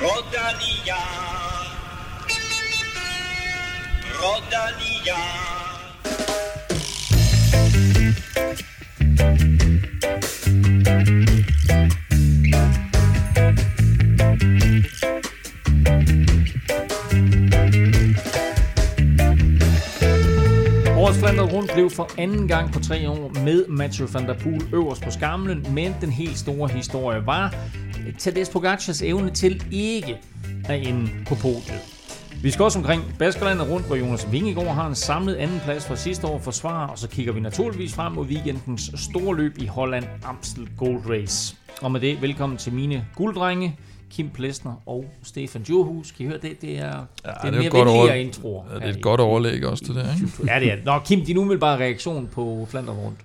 Rodania. Rodania. Årets Flandern rundt blev for anden gang på tre år med Mathieu van der Poel øverst på skamlen, men den helt store historie var Tadej Pogacars evne til ikke at ende på podiet. Vi skal også omkring Baskerlandet rundt, hvor Jonas Vingegaard har en samlet anden plads fra sidste år forsvar, og så kigger vi naturligvis frem mod weekendens store løb i Holland Amstel Gold Race. Og med det, velkommen til mine gulddrenge, Kim Plesner og Stefan Djurhus. Kan I høre det? Det er, ja, det er, det er mere godt over- introer. Ja, det er et godt overlæg også det, ikke? Ja, det er. Nå, Kim, din umiddelbare reaktion på Flandern rundt.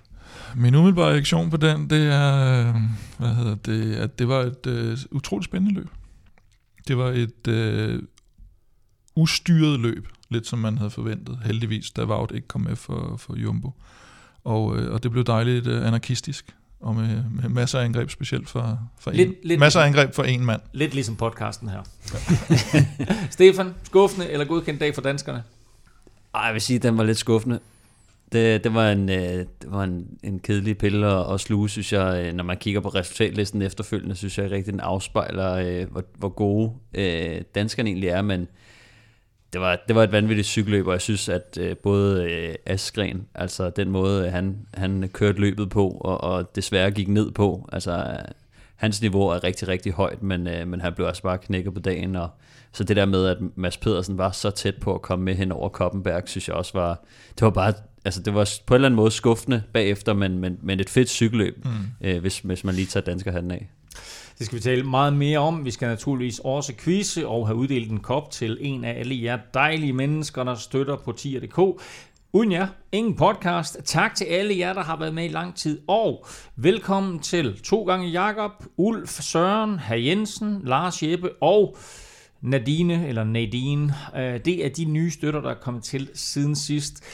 Min umiddelbare reaktion på den, det er, hvad hedder det, at det var et øh, utroligt spændende løb. Det var et øh, ustyret løb, lidt som man havde forventet. Heldigvis, da Wout ikke kom med for, for Jumbo. Og, øh, og det blev dejligt øh, anarkistisk, og med, med masser af angreb, specielt for, for Lidt- en, lidt- masser af angreb for en mand. Lidt ligesom podcasten her. Stefan, skuffende eller godkendt dag for danskerne? Ej, jeg vil sige, at den var lidt skuffende. Det, det var en, øh, det var en, en kedelig pille at, at sluge, synes jeg. Øh, når man kigger på resultatlisten efterfølgende, synes jeg rigtig, den afspejler, øh, hvor, hvor gode øh, danskerne egentlig er. Men det var, det var et vanvittigt cykelløb, og jeg synes, at øh, både øh, Askren, altså den måde, han, han kørte løbet på, og, og desværre gik ned på, altså hans niveau er rigtig, rigtig højt, men, øh, men han blev også bare knækket på dagen, og så det der med, at Mads Pedersen var så tæt på at komme med hen over Koppenberg, synes jeg også var, det var bare, altså det var på en eller anden måde skuffende bagefter, men, men, men et fedt cykelløb, mm. øh, hvis, hvis man lige tager danskerhatten af. Det skal vi tale meget mere om. Vi skal naturligvis også quizze og have uddelt en kop til en af alle jer dejlige mennesker, der støtter på tier.dk. Uden jer, ingen podcast. Tak til alle jer, der har været med i lang tid. Og velkommen til to gange Jakob, Ulf, Søren, Herr Jensen, Lars Jeppe og Nadine, eller Nadine. Øh, Det er de nye støtter, der er kommet til siden sidst.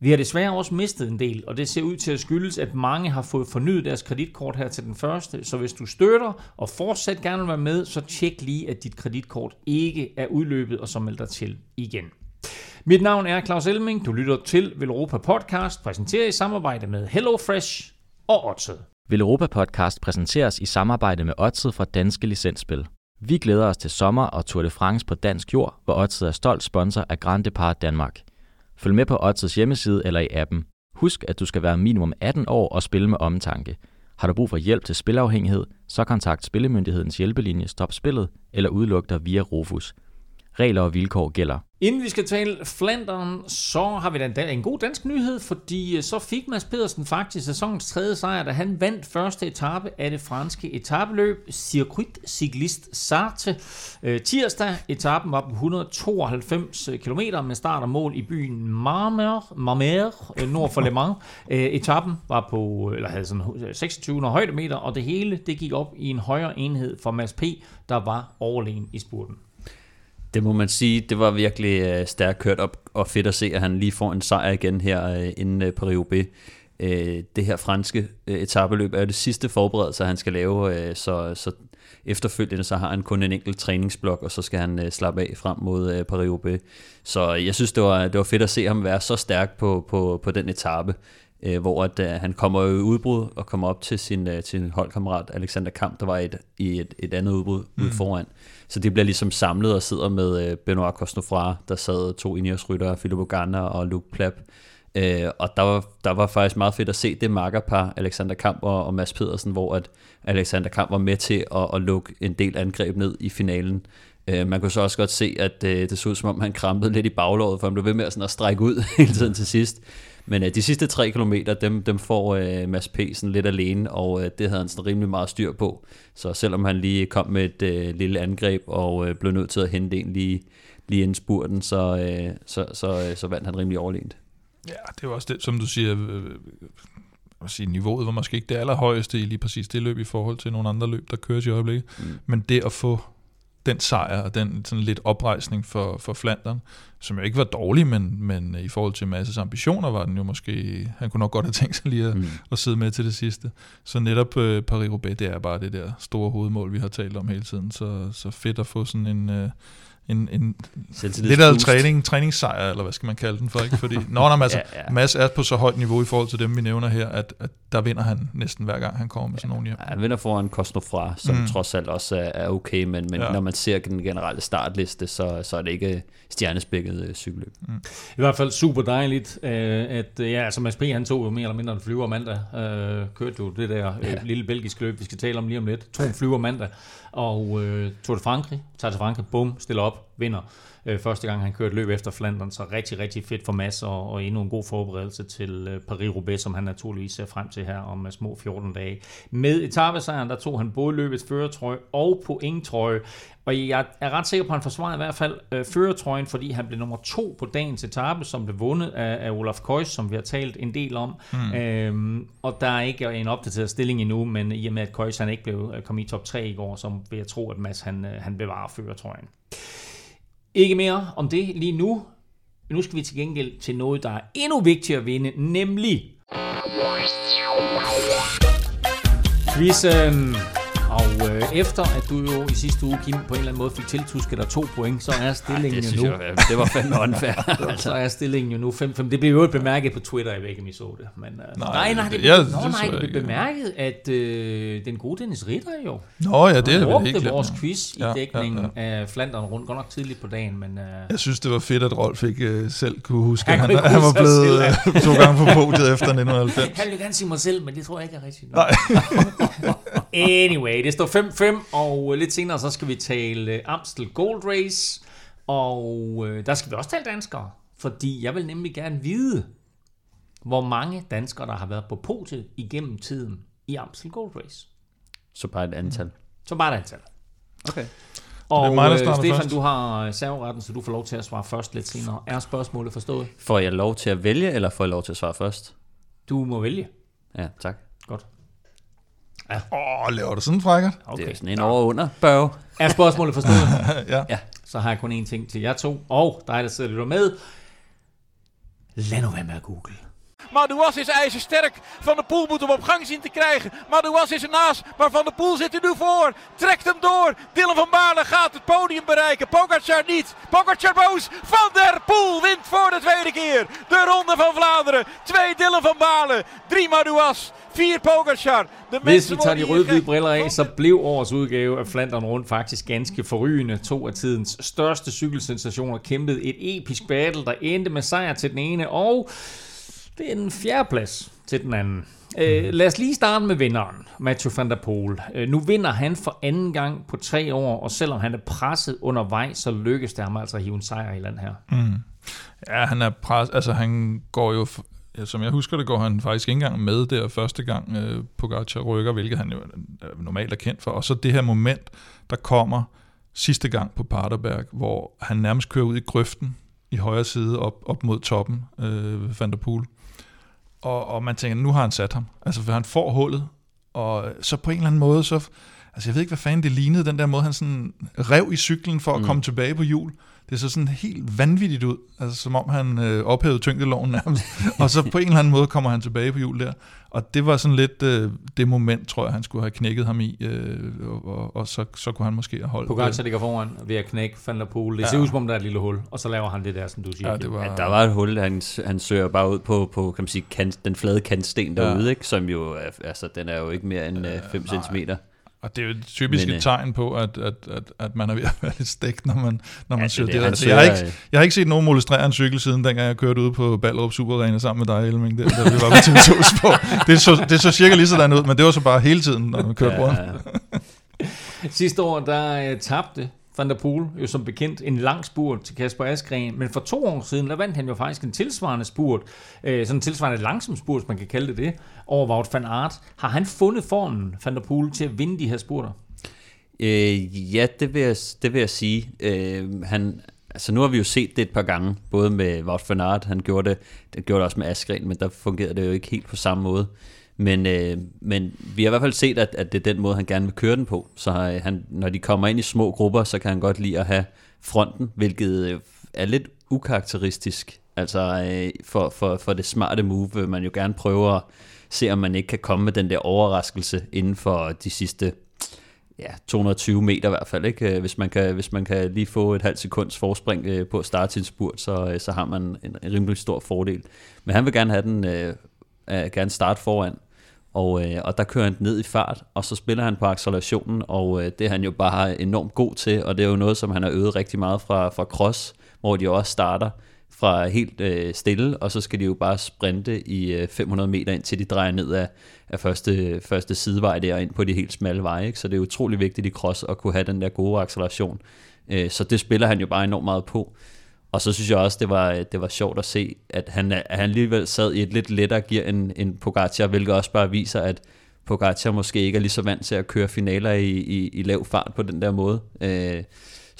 Vi har desværre også mistet en del, og det ser ud til at skyldes, at mange har fået fornyet deres kreditkort her til den første. Så hvis du støtter og fortsat gerne vil være med, så tjek lige, at dit kreditkort ikke er udløbet, og så meld dig til igen. Mit navn er Claus Elming. Du lytter til Velropa Podcast, præsenteret i samarbejde med HelloFresh og Odset. Velropa Europa Podcast præsenteres i samarbejde med Odset fra Danske Licensspil. Vi glæder os til sommer og Tour de France på dansk jord, hvor Odset er stolt sponsor af Grand Depart Danmark. Følg med på Odds' hjemmeside eller i appen. Husk, at du skal være minimum 18 år og spille med omtanke. Har du brug for hjælp til spilafhængighed, så kontakt Spillemyndighedens hjælpelinje Stop Spillet eller udluk dig via Rufus. Regler og vilkår gælder. Inden vi skal tale Flandern, så har vi da en, god dansk nyhed, fordi øh, så fik Mads Pedersen faktisk sæsonens tredje sejr, da han vandt første etape af det franske etabeløb Circuit Cycliste Sarthe. Øh, tirsdag, etappen var på 192 km med start og mål i byen Marmer, Marmer øh, nord for Le Mans. Etappen var på, eller havde sådan 2600 højdemeter, og det hele det gik op i en højere enhed for Mads P., der var overlegen i spurten. Det må man sige, det var virkelig øh, stærkt kørt op, og fedt at se, at han lige får en sejr igen her øh, inden øh, Paris-Roubaix. Øh, det her franske øh, etabeløb er det sidste forberedelse, han skal lave, øh, så, så efterfølgende så har han kun en enkelt træningsblok, og så skal han øh, slappe af frem mod øh, Paris-Roubaix. Så jeg synes, det var, det var fedt at se ham være så stærk på, på, på den etape, øh, hvor at, øh, han kommer i udbrud og kommer op til sin, øh, til sin holdkammerat Alexander Kamp, der var et, i et, et andet udbrud mm. ude foran. Så det bliver ligesom samlet og sidder med øh, Benoit Cosnefra, der sad to Ineos-ryttere, Philippe Ogana og Luke Plap. Øh, og der var, der var faktisk meget fedt at se det makkerpar, Alexander Kamp og, og Mads Pedersen, hvor at Alexander Kamp var med til at, at lukke en del angreb ned i finalen. Øh, man kunne så også godt se, at øh, det så ud som om, han krampede lidt i baglåret, for han blev ved med at, sådan at strække ud hele tiden til sidst. Men øh, de sidste tre kilometer, dem, dem får øh, Mads P. sådan lidt alene, og øh, det havde han sådan rimelig meget styr på. Så selvom han lige kom med et øh, lille angreb, og øh, blev nødt til at hente en lige, lige inden spurten, så, øh, så, så, øh, så vandt han rimelig overlegent. Ja, det var også det, som du siger, øh, øh, sige, niveauet var måske ikke det allerhøjeste i lige præcis det løb i forhold til nogle andre løb, der køres i øjeblikket. Mm. Men det at få den sejr og den sådan lidt oprejsning for, for Flandern, som jo ikke var dårlig, men, men i forhold til Masses ambitioner var den jo måske, han kunne nok godt have tænkt sig lige at, mm. at sidde med til det sidste. Så netop øh, Paris-Roubaix, det er bare det der store hovedmål, vi har talt om hele tiden, så, så fedt at få sådan en... Øh, en, en lidt af træning, træningssejr, eller hvad skal man kalde den for, ikke? Fordi, når Mads, ja, ja. Mads er på så højt niveau i forhold til dem, vi nævner her, at, at der vinder han næsten hver gang, han kommer med sådan ja, nogle hjem. Ja, han vinder foran Kostnofra, som mm. trods alt også er, er okay, men, men ja. når man ser den generelle startliste, så, så er det ikke stjernespækket øh, cykelløb. Mm. I hvert fald super dejligt, øh, at ja, altså Mads P. han tog jo mere eller mindre en flyver mandag, øh, kørte jo det der øh, ja. lille belgiske løb, vi skal tale om lige om lidt, to en flyver mandag, og øh, Tour de Frankrig, tager til Frankrig, bum, stiller op, vinder. Øh, første gang han kørte løb efter Flandern, så rigtig, rigtig fedt for Mads, og, og endnu en god forberedelse til øh, Paris-Roubaix, som han naturligvis ser frem til her om uh, små 14 dage. Med etappesejren, der tog han både løbets føretrøje og pointtrøje, og jeg er ret sikker på, at han forsvarede i hvert fald øh, føretrøjen, fordi han blev nummer to på dagens etape, som blev vundet af, af Olaf Kois, som vi har talt en del om. Mm. Øhm, og der er ikke en opdateret stilling endnu, men i og med, at Kois han ikke blev øh, kom i top 3 i går, så vil jeg tro, at Mads han, øh, han bevarer føretrøjen. Ikke mere om det lige nu. Nu skal vi til gengæld til noget, der er endnu vigtigere at vinde, nemlig... Quizzen. Øhm, og øh, efter at du jo i sidste uge, Kim, på en eller anden måde fik tiltusket dig to point, så er stillingen Ej, det jo nu... Jeg, det var fandme unfair. altså. Så er stillingen jo nu 5-5. Det blev jo et bemærket på Twitter, jeg ved ikke, om I så det. Men, øh, nej, nej, nej, det, jeg, nå, nej, det blev bemærket, at øh, den gode Dennis Ritter jo... Nå ja, det er det helt vores quiz i ja, dækningen ja, ja. af Flandern rundt, godt nok tidligt på dagen, men... Øh, jeg synes, det var fedt, at Rolf ikke øh, selv kunne huske, han, han, han var blevet øh, to gange på podiet efter 1990. Han ville gerne sige mig selv, men det tror jeg ikke er rigtigt. Nej. anyway, det står 5-5, og lidt senere så skal vi tale Amstel Gold Race, og øh, der skal vi også tale danskere, fordi jeg vil nemlig gerne vide, hvor mange danskere, der har været på podiet igennem tiden i Amstel Gold Race. Så bare et antal. Så bare et antal. Okay. Og det er mig, der øh, Stefan, først. du har serveretten, så du får lov til at svare først lidt senere. Er spørgsmålet forstået? Får jeg lov til at vælge, eller får jeg lov til at svare først? Du må vælge. Ja, tak. Godt. Ja. Åh, laver du sådan frækker? Okay. Det er sådan en over under børg. Er spørgsmålet forstået? ja. ja. Så har jeg kun én ting til jer to, og dig, der sidder lidt med. Lad nu være med at google. Madouas is ijzersterk. Van de Poel moet hem op gang zien te krijgen. Madouas is ernaast, maar Van de Poel zit er nu voor. Trekt hem door. Dylan van Baarle gaat het podium bereiken. Pogacar niet. Pogacar boos. Van der Poel wint voor de tweede keer. De Ronde van Vlaanderen. Twee Dylan van Baarle. Drie Madouas. Vier Pogacar. De Hvis vi tager de røde-hvide briller af, så blev årets udgave af Flandern rundt faktisk ganske forrygende. To af tidens største cykelsensationer kæmpede et episk battle, der endte med sejr til den ene, og det er en fjerde plads til den anden. Øh, lad os lige starte med vinderen, Mathieu van der Poel. Øh, nu vinder han for anden gang på tre år, og selvom han er presset undervejs, så lykkes det ham altså at hive en sejr i land her. Mm. Ja, han er presset, altså han går jo, som jeg husker det, går han faktisk ikke engang med der første gang øh, Pogacar rykker, hvilket han jo normalt er kendt for. Og så det her moment, der kommer sidste gang på Paterberg, hvor han nærmest kører ud i grøften i højre side op, op mod toppen, øh, Van der Poel. Og, og man tænker, nu har han sat ham. Altså, for han får hullet, og så på en eller anden måde, så... Altså, jeg ved ikke, hvad fanden det lignede, den der måde, han sådan rev i cyklen for at mm. komme tilbage på hjul. Det så sådan helt vanvittigt ud, altså som om han øh, ophævede tyngdeloven nærmest. og så på en eller anden måde kommer han tilbage på hjul der. Og det var sådan lidt øh, det moment, tror jeg, han skulle have knækket ham i, øh, og, og så, så kunne han måske have holdt Pogacar ligger foran ved at knække Van der Poel. Det ja. ser ud som om, der er et lille hul, og så laver han det der, som du siger. Ja, det var... ja, der var et hul, han, han søger bare ud på, på kan man sige, kant, den flade kantsten derude, ja. ikke? som jo, altså den er jo ikke mere end 5 øh, cm. Og det er jo et typisk Men, et øh, tegn på, at, at, at, at man er ved at være lidt stegt, når man, når man ja, søger det. det. Altså, jeg, har ikke, jeg har ikke set nogen molestrere en cykel siden, dengang jeg kørte ud på Ballerup Superarena sammen med dig, Elming, der, der vi var på TV2 Sport. Det så, det så cirka lige sådan ud, men det var så bare hele tiden, når man kørte ja, rundt. Ja. Sidste år, der uh, tabte Van der Poel jo som bekendt en lang spurt til Kasper Askren, men for to år siden, der vandt han jo faktisk en tilsvarende spurt, øh, sådan en tilsvarende langsom spurt, hvis man kan kalde det det, over Wout van Aert. Har han fundet formen, Van der Poel, til at vinde de her spurter? Øh, ja, det vil jeg, det vil jeg sige. Øh, han, altså nu har vi jo set det et par gange, både med Wout van Aert, han gjorde det, det gjorde det også med Askren, men der fungerede det jo ikke helt på samme måde. Men, øh, men vi har i hvert fald set, at, at det er den måde, han gerne vil køre den på. Så øh, han, når de kommer ind i små grupper, så kan han godt lide at have fronten, hvilket øh, er lidt ukarakteristisk. Altså øh, for, for, for det smarte move vil man jo gerne prøve at se, om man ikke kan komme med den der overraskelse inden for de sidste ja, 220 meter i hvert fald. Ikke? Hvis, man kan, hvis man kan lige få et halvt sekunds forspring øh, på at starte sin spurt, så, øh, så har man en, en rimelig stor fordel. Men han vil gerne have den, øh, øh gerne starte foran, og, øh, og der kører han ned i fart, og så spiller han på accelerationen, og øh, det er han jo bare enormt god til, og det er jo noget, som han har øvet rigtig meget fra, fra cross, hvor de også starter fra helt øh, stille, og så skal de jo bare sprinte i øh, 500 meter ind til de drejer ned af, af første, første sidevej der ind på de helt smalle veje. Ikke? Så det er utrolig vigtigt i cross at kunne have den der gode acceleration. Øh, så det spiller han jo bare enormt meget på. Og så synes jeg også, det var, det var sjovt at se, at han, at han alligevel sad i et lidt lettere gear end, end Pogacar, hvilket også bare viser, at Pogacar måske ikke er lige så vant til at køre finaler i, i, i lav fart på den der måde. Øh,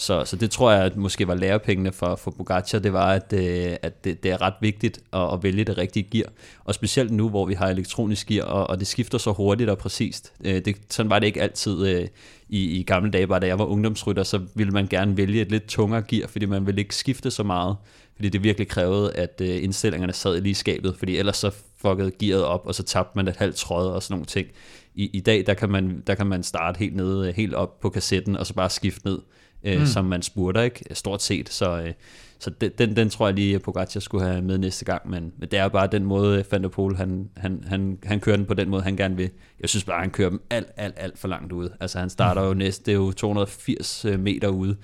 så, så det tror jeg at måske var lærepengene for, for Pogacar, det var, at, øh, at det, det er ret vigtigt at, at vælge det rigtige gear. Og specielt nu, hvor vi har elektronisk gear, og, og det skifter så hurtigt og præcist. Øh, det, sådan var det ikke altid øh, i, i gamle dage, bare da jeg var ungdomsrytter, så ville man gerne vælge et lidt tungere gear, fordi man ville ikke skifte så meget. Fordi det virkelig krævede, at øh, indstillingerne sad lige i skabet, fordi ellers så fuckede gearet op, og så tabte man et halvt tråd og sådan nogle ting. I, i dag, der kan, man, der kan man starte helt nede, øh, helt op på kassetten, og så bare skifte ned øh, mm. som man spurgte, ikke? Stort set. Så, øh, så den, den tror jeg lige, at Pogacar skulle have med næste gang, men, men det er bare den måde, Van der Pol, han, han, han, han kører den på den måde, han gerne vil. Jeg synes bare, han kører dem alt, alt, alt for langt ud. Altså han starter jo næste, det er jo 280 øh, meter ude,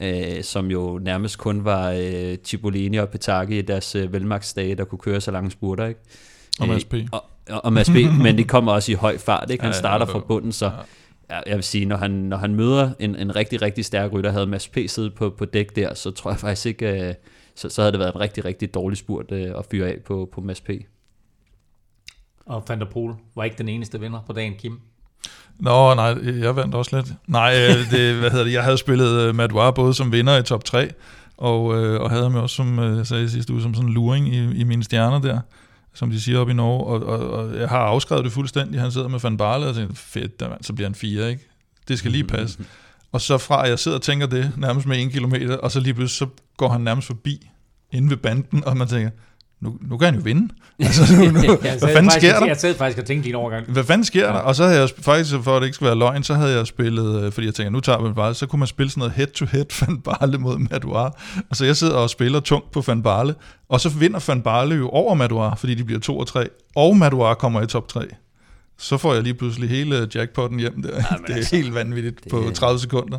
øh, som jo nærmest kun var øh, Cipollini og Petaghi i deres øh, velmagtsdage, der kunne køre så lange spurter, ikke? Og Mads P. Øh, og, og Mads P, men det kommer også i høj fart, ikke? Han starter fra bunden, så jeg vil sige, når han, når han møder en, en rigtig, rigtig stærk rytter, havde Mads P. siddet på, på dæk der, så tror jeg faktisk ikke, øh, så, så havde det været en rigtig, rigtig dårlig spurt øh, at fyre af på, på Mads P. Og Van der Poel var ikke den eneste vinder på dagen, Kim. Nå, nej, jeg vandt også lidt. Nej, øh, det, hvad hedder det, jeg havde spillet Madouar både som vinder i top 3, og, og havde ham også, som jeg sagde sidste uge, som sådan en luring i, i mine stjerner der som de siger op i Norge, og, og, og jeg har afskrevet det fuldstændig. Han sidder med Van Barle og tænker, fedt, der, så bliver han fire, ikke? Det skal lige passe. Og så fra, at jeg sidder og tænker det, nærmest med en kilometer, og så lige pludselig, så går han nærmest forbi, inde ved banden, og man tænker, nu, nu kan han jo vinde. Altså, nu, nu, hvad fanden faktisk, sker der? Jeg sad faktisk og tænkte din overgang. Hvad fanden sker ja. der? Og så havde jeg faktisk, for at det ikke skulle være løgn, så havde jeg spillet, øh, fordi jeg tænker, nu tager vi bare, så kunne man spille sådan noget head-to-head Van Barle mod Madouar. Og så jeg sidder og spiller tungt på Van Barle, og så vinder Van Barle jo over Madouar, fordi de bliver 2 og 3, og Madouar kommer i top 3 så får jeg lige pludselig hele jackpotten hjem der. Ja, det er altså, helt vanvittigt det... på 30 sekunder.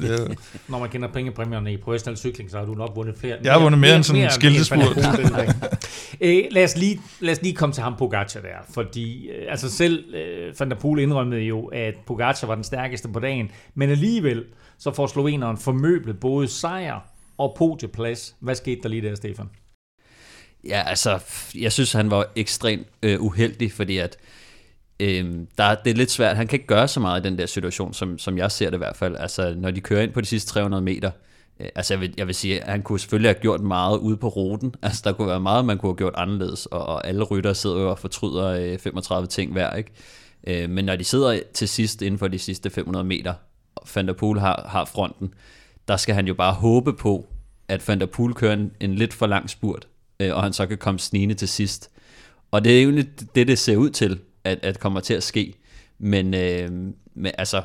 det er... Når man kender pengepræmierne i professionel cykling, så har du nok vundet flere. Jeg har vundet mere, mere end sådan en skiltespurt. øh, lad, os lige, lad os lige komme til ham Pogacar der, fordi øh, altså selv øh, Van der Poel indrømmede jo, at Pogacar var den stærkeste på dagen, men alligevel så får sloveneren formøblet både sejr og podieplads. Hvad skete der lige der, Stefan? Ja, altså, jeg synes, han var ekstremt øh, uheldig, fordi at Øhm, der, det er lidt svært. Han kan ikke gøre så meget i den der situation, som, som jeg ser det i hvert fald. Altså, når de kører ind på de sidste 300 meter, øh, altså jeg vil, jeg vil sige, at han kunne selvfølgelig have gjort meget ude på ruten. Altså, der kunne være meget, man kunne have gjort anderledes, og, og alle rytter sidder jo og fortryder øh, 35 ting hver, ikke? Øh, men når de sidder til sidst inden for de sidste 500 meter, og Van der Poel har, har fronten, der skal han jo bare håbe på, at Van der Poel kører en, en lidt for lang spurt, øh, og han så kan komme snigende til sidst. Og det er jo det, det ser ud til at, at kommer til at ske. Men, øh, men altså,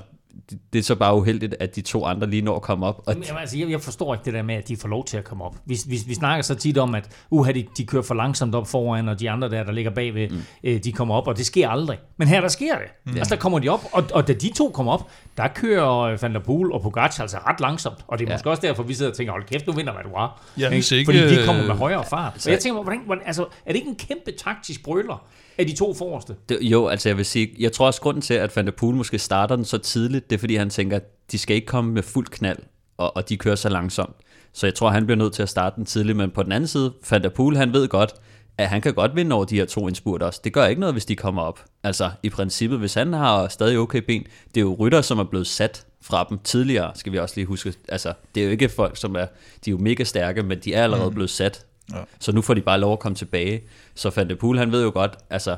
det er så bare uheldigt, at de to andre lige når at komme op. Og Jamen, altså, jeg, jeg forstår ikke det der med, at de får lov til at komme op. Vi, vi, vi snakker så tit om, at uha, de, de kører for langsomt op foran, og de andre der, der ligger bagved, mm. øh, de kommer op, og det sker aldrig. Men her, der sker det. Mm. Altså, der kommer de op, og, og da de to kommer op, der kører Van der Poel og Pogacar altså ret langsomt. Og det er ja. måske også derfor, vi sidder og tænker, hold kæft, du vinder, hvad du har. Ja, ikke, Fordi de kommer med højere fart. Så jeg tænker, hvordan, hvordan, altså, er det ikke en kæmpe taktisk brøler, af de to forreste? Det, jo, altså jeg vil sige, jeg tror også grunden til, at Van der Poel måske starter den så tidligt, det er fordi han tænker, at de skal ikke komme med fuld knald, og, og de kører så langsomt. Så jeg tror, han bliver nødt til at starte den tidligt, men på den anden side, Van der Poel, han ved godt, at han kan godt vinde over de her to indspurt også. Det gør ikke noget, hvis de kommer op. Altså i princippet, hvis han har stadig okay ben, det er jo rytter, som er blevet sat fra dem tidligere, skal vi også lige huske. Altså, det er jo ikke folk, som er, de er jo mega stærke, men de er allerede mm. blevet sat Ja. Så nu får de bare lov at komme tilbage. Så Van de Poel, han ved jo godt, altså,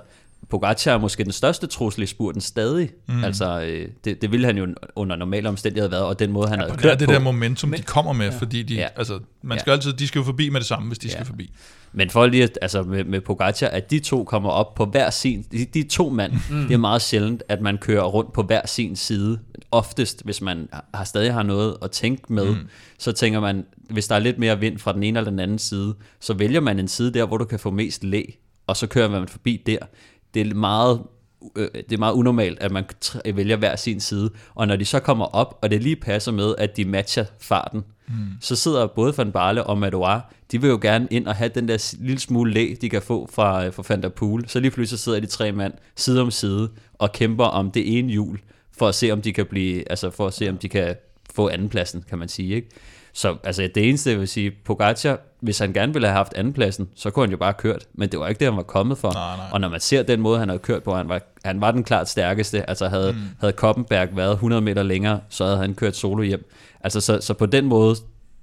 Pogacar er måske den største trussel i spurten stadig. Mm. Altså, øh, det, det ville han jo under normale omstændigheder have været, og den måde, han Ja, havde det er kørt det på. der momentum, Men- de kommer med, fordi de, Ja. altså, man Ja. skal altid, de skal jo forbi med det samme, hvis de skal forbi. Men for lige at, altså med, med Pogacar, at de to kommer op på hver sin, de, de to mand, mm. det er meget sjældent, at man kører rundt på hver sin side. Oftest, hvis man har, stadig har noget at tænke med, mm. så tænker man, hvis der er lidt mere vind fra den ene eller den anden side, så vælger man en side der, hvor du kan få mest læ, og så kører man forbi der. Det er meget øh, det er meget unormalt, at man vælger hver sin side. Og når de så kommer op, og det lige passer med, at de matcher farten, mm. så sidder både Van Barle og Madouar, de vil jo gerne ind og have den der lille smule læ, de kan få fra, øh, fra Van der Poel. Så lige pludselig sidder de tre mand side om side og kæmper om det ene hjul, for at se, om de kan blive, altså for at se, om de kan få andenpladsen, kan man sige, ikke? Så altså, det eneste, jeg vil sige, Pogacar, hvis han gerne ville have haft andenpladsen, så kunne han jo bare have kørt, men det var ikke det, han var kommet for. Nej, nej. Og når man ser den måde, han havde kørt på, han var, han var den klart stærkeste. Altså havde, mm. havde Koppenberg været 100 meter længere, så havde han kørt solo hjem. Altså så, så på den måde,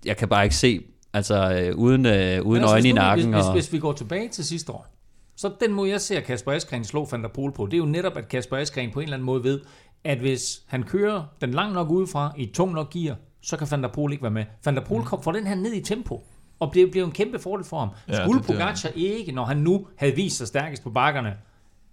jeg kan bare ikke se, altså øh, uden, øh, uden altså, øjne i nakken. Hvis, og, hvis, hvis vi går tilbage til sidste år, så den måde, jeg ser Kasper Askren slå Van der Poel på, det er jo netop, at Kasper Askren på en eller anden måde ved, at hvis han kører den langt nok udefra i et tungt nok gear, så kan Van der Poel ikke være med. Van der Poel kom, får den her ned i tempo, og det bliver en kæmpe fordel for ham. Ja, Skulle det- det Pogacar ikke, når han nu havde vist sig stærkest på bakkerne,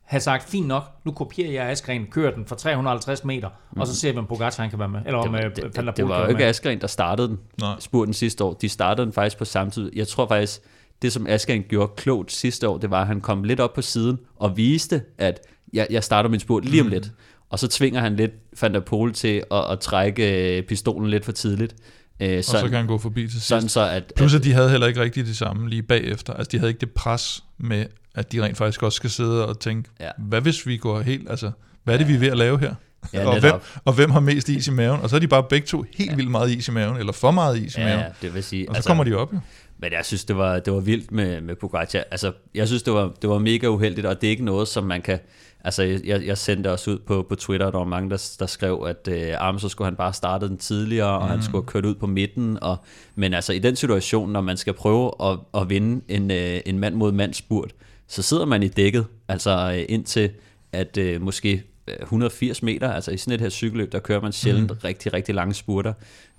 have sagt, fint nok, nu kopierer jeg Askren, kører den for 350 meter, mm. og så ser vi, om Pogacar han kan være med. Eller om det, øh, var, Van der det, Poel det var jo ikke med. Askren, der startede den Nej. spurten sidste år. De startede den faktisk på samme tid. Jeg tror faktisk, det som Askren gjorde klogt sidste år, det var, at han kom lidt op på siden og viste, at jeg, jeg starter min spurt lige om lidt. Og så tvinger han lidt Van der Poel til at, at trække øh, pistolen lidt for tidligt. Øh, Og så kan han gå forbi til sidst. sådan så, at, Plus at de havde heller ikke rigtig det samme lige bagefter. Altså de havde ikke det pres med, at de rent faktisk også skal sidde og tænke, Ja. ja. hvad hvis vi går helt, altså hvad er det vi er ved at lave her? Ja, og, hvem, og hvem har mest is i maven? Og så er de bare begge to helt ja. vildt meget is i maven, eller for meget is i maven. ja, det vil sige, Og så altså, kommer de op jo. Men jeg synes, det var, det var vildt med, med Pogacar. Altså, jeg synes, det var, det var mega uheldigt, og det er ikke noget, som man kan... Altså, jeg, jeg sendte også ud på, på Twitter, og der var mange, der, der skrev, at øh, Arm, så skulle han bare starte den tidligere, og mm. han skulle have kørt ud på midten. Og, men altså, i den situation, når man skal prøve at, at vinde en, øh, en mand mod mand spurt, så sidder man i dækket, altså øh, indtil at øh, måske 180 meter, altså i sådan et her cykelløb, der kører man sjældent mm. rigtig, rigtig lange spurter.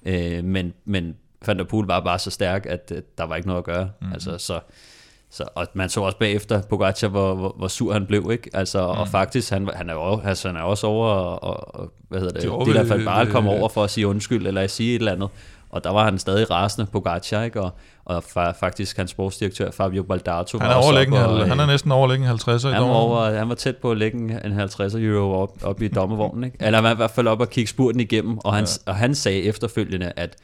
Øh, men, men Van der Poel var bare så stærk, at øh, der var ikke noget at gøre. Mm. Altså, så, så, og man så også bagefter Pogacar, hvor, hvor, hvor sur han blev, ikke? Altså, mm. og faktisk, han, han, er jo, altså, han er også over, og, og hvad hedder det, De er er ved- hvert fald bare kom over for at sige undskyld, eller at sige et eller andet. Og der var han stadig rasende, Pogacar, ikke? Og, og fa- faktisk hans sportsdirektør, Fabio Baldato, Han er, også overlæggende, oppe og, øh, han er næsten overlæggende 50'er i han var, dag. over, han var tæt på at lægge en en 50 euro op, op i dommervognen, ikke? Eller han var i hvert fald op og kigge spurten igennem, og han, ja. og han sagde efterfølgende, at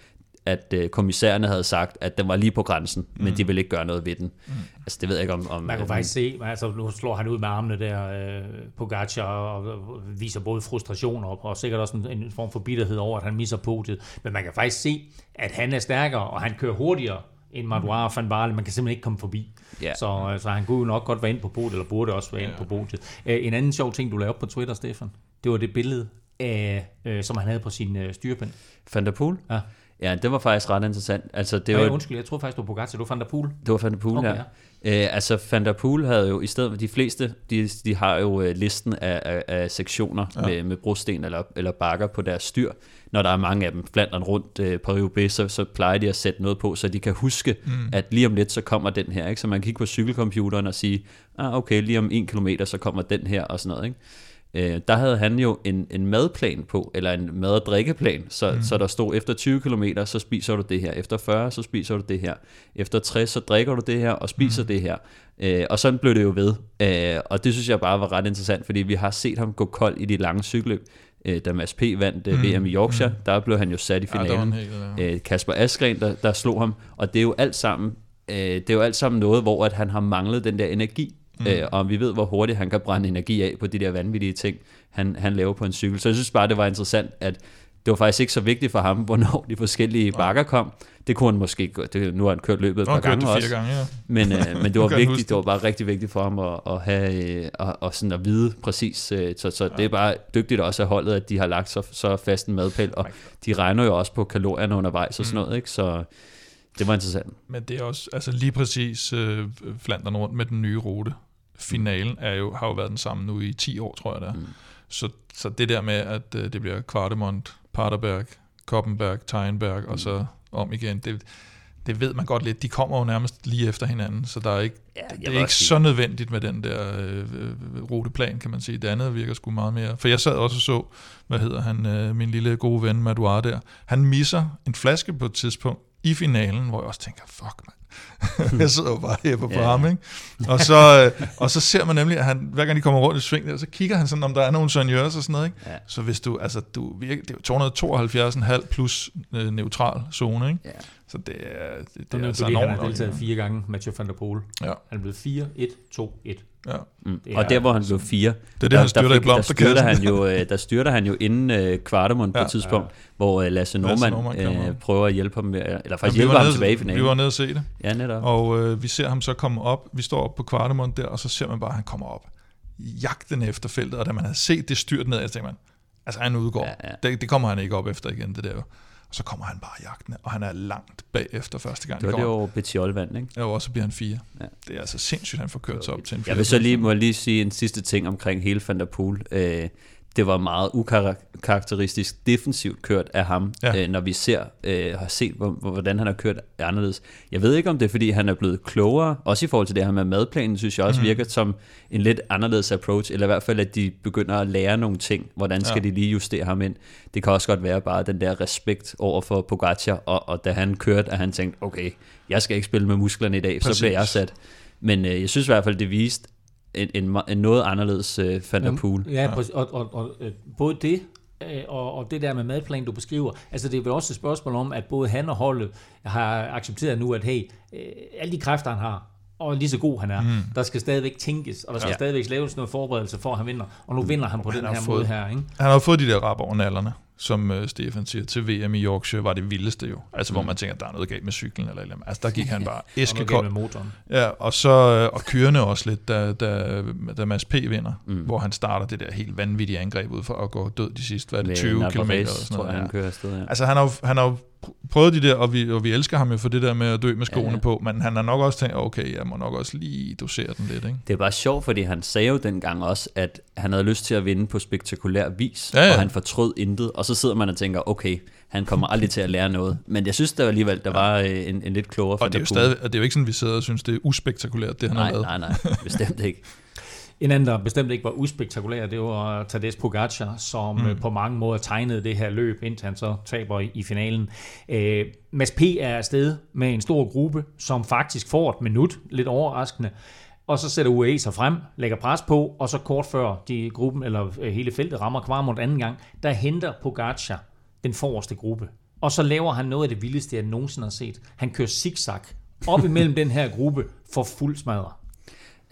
at øh, kommissærerne havde sagt, at den var lige på grænsen, mm. men de ville ikke gøre noget ved den. Mm. Altså, det ved jeg ikke om... om Man kan faktisk se, altså nu slår han ud med armene der, øh, Pogacar, og, og viser både frustration og, og sikkert også en, en form for bitterhed over, at han misser podiet. Men man kan faktisk se, at han er stærkere, og han kører hurtigere end Madouar og Van Barle. Man kan simpelthen ikke komme forbi. Ja. Så, øh, så han kunne jo nok godt være ind på podiet, eller burde også være ja. ind på podiet. Øh, en anden sjov ting, du lavede op på Twitter, Stefan, det var det billede, af, øh, som han havde på sin øh, styrepind. Van der Poel? Ja. Ja, det var faktisk ret interessant. Altså, det Det var, undskyld, jeg tror faktisk, det var Pogacar, det var Van der Poel. Det var Van der Poel, Okay, okay, ja. Øh, altså, Van der Poel havde jo i stedet for de fleste, de, de har jo øh, listen af, af, af sektioner ja. med, med brosten eller, eller bakker på deres styr. Når der er mange af dem flanderen rundt øh, på Rio så, så plejer de at sætte noget på, så de kan huske, mm. at lige om lidt, så kommer den her. Ikke? Så man kan kigge på cykelcomputeren og sige, ah, okay, lige om en kilometer, så kommer den her og sådan noget. Ikke? Øh, der havde han jo en, en madplan på, eller en mad- og drikkeplan, så, mm. så der stod, efter 20 km, så spiser du det her, efter 40, så spiser du det her, efter 60, så drikker du det her, og spiser mm. det her. Øh, og sådan blev det jo ved. Øh, og det synes jeg bare var ret interessant, fordi vi har set ham gå kold i de lange cykelløb. Øh, da Mads P. vandt mm. VM i Yorkshire, mm. der blev han jo sat i Ja, finalen. en helt, ja. øh, Kasper Askren, der, der slog ham, og det er jo alt sammen, øh, det er jo alt sammen noget, hvor at han har manglet den der energi, mm. øh, og vi ved, hvor hurtigt han kan brænde energi af på de der vanvittige ting, han, han laver på en cykel. Så jeg synes bare, det var interessant, at det var faktisk ikke så vigtigt for ham, hvornår de forskellige bakker kom. Det kunne han måske, det, nu har han kørt løbet et par kørte gange også. gange, ja. Men, øh, men det var vigtigt, det var bare rigtig vigtigt for ham at, at have øh, og, og sådan at vide præcis. Øh, så så ja. det er bare dygtigt også af holdet, at de har lagt så, så fast en madpæl, og de regner jo også på kalorierne undervejs og sådan noget, ikke? Så det var interessant. Men det er også altså lige præcis øh, Flandern rundt med den nye rute. finalen er jo, har jo været den samme nu i 10 år, tror jeg det er. Mm. Så, så det der med, at øh, det bliver Kvartemont, Paterberg, Koppenberg, Teinberg, og så om igen, det, det ved man godt lidt. De kommer jo nærmest lige efter hinanden, så der er ikke, Ja, det vil er ikke sige- så nødvendigt med den der øh, ruteplan, kan man sige. Det andet virker sgu meget mere... For jeg sad også og så, hvad hedder han, øh, min lille gode ven Madouar der. Han misser en flaske på et tidspunkt i finalen, hvor jeg også tænker, fuck mand. jeg sidder jo bare her på Ja. farm, ikke? Og så, øh, og så ser man nemlig, at han, hver gang de kommer rundt i sving der, så kigger han sådan, om der er nogle seniors og sådan noget, ikke? Ja. Så hvis du, altså, du virker, det er jo 272,5 plus øh, neutral zone, ikke? Ja. Så det er, det, det Det er altså fordi, han har enormt. deltaget fire gange, Mathieu van der Poel. Ja. Han er blevet 4, 1, 2, 1. Ja. Mm. Det Og er- der, hvor han blev fire, Det er det, han styrter i fik- der styrter han jo, øh, der styrter han jo inden øh, Kvartemund på Ja. et tidspunkt, hvor øh, Lasse Norman, Norman kommer øh, prøver at hjælpe ham med, eller Ja, faktisk vi hjælper var ham nede- tilbage i Vi finalen. var nede og se det, Ja, netop. Og øh, vi ser ham så komme op. Vi står op på Kvartemund der, og så ser man bare, at han kommer op. Jagten efter feltet, og da man havde set det styrt ned, så tænkte man, altså han udgår. Ja, ja. Det, det kommer han ikke op efter igen, det der. Og så kommer han bare jagtende, og han er langt bagefter første gang. Det var de det jo Petiol vandt, ikke? Ja, og så bliver han fire. Ja. Det er altså sindssygt, han får kørt sig op til en Jeg vil så lige, må lige sige en sidste ting omkring hele Van der Poel. Øh, det var meget ukarakteristisk defensivt kørt af ham, Ja. øh, når vi ser, øh, har set, hvor, hvor- hvordan han har kørt anderledes. Jeg ved ikke, om det er, fordi han er blevet klogere, også i forhold til det her med madplanen, synes jeg også mm. virker som en lidt anderledes approach, eller i hvert fald, at de begynder at lære nogle ting. Hvordan skal ja. de lige justere ham ind? Det kan også godt være bare den der respekt over for Pogacar, og, og da han kørte, at han tænkte, okay, jeg skal ikke spille med musklerne i dag, Præcis. så bliver jeg sat. Men øh, jeg synes i hvert fald, det viste en, en, en noget anderledes øh, Van der Poel. Ja, præcis. og, og, og øh, både det, øh, og, og det der med madplanen, du beskriver, altså det er vel også et spørgsmål om, at både han og holdet har accepteret nu, at hey, øh, alle de kræfter, han har, og lige så god han er, mm. der skal stadigvæk tænkes, og der skal ja. Ja. stadigvæk laves noget forberedelse for, at han vinder. Og nu vinder han på han den her fået- måde her, ikke? Han har jo fået de der rap over nallerne, som uh, Stefan siger, til VM i Yorkshire var det vildeste jo. Altså, mm. hvor man tænker, at der er noget galt med cyklen eller eller andet. Altså, der gik han bare æskekold. med motoren. Ja, og så øh, og kørende også lidt, da, da, da Mads P. vinder, mm. hvor han starter det der helt vanvittige angreb ud for at gå død de sidste, hvad det, Med 20 km eller sådan tror noget. jeg, han kører afsted. Ja. Altså han har, han har prøvet de der, og vi, og vi elsker ham jo for det der med at dø med skoene ja, på, men han har nok også tænkt, okay, jeg må nok også lige dosere den lidt, ikke? Det er bare sjovt, fordi han sagde jo dengang også, at han havde lyst til at vinde på spektakulær vis, Ja, ja. og han fortrød intet, og så sidder man og tænker, okay, han kommer aldrig til at lære noget. Men jeg synes der alligevel, der var øh, en, en lidt klogere Og det er, jo stadig, og det er jo ikke sådan, vi sidder og synes, det er uspektakulært, det han har Nej, lavet. nej, nej, bestemt ikke. En anden, der bestemt ikke var uspektakulær, det var Tadej Pogacar, som mm. på mange måder tegnede det her løb, indtil han så taber i, i finalen. Øh, Mads P. er afsted med en stor gruppe, som faktisk får et minut, lidt overraskende, og så sætter UAE sig frem, lægger pres på, og så kort før de gruppen, eller øh, hele feltet rammer Kvarmund anden gang, der henter Pogacar den forreste gruppe. Og så laver han noget af det vildeste, jeg nogensinde har set. Han kører zigzag op imellem den her gruppe for fuld smadre.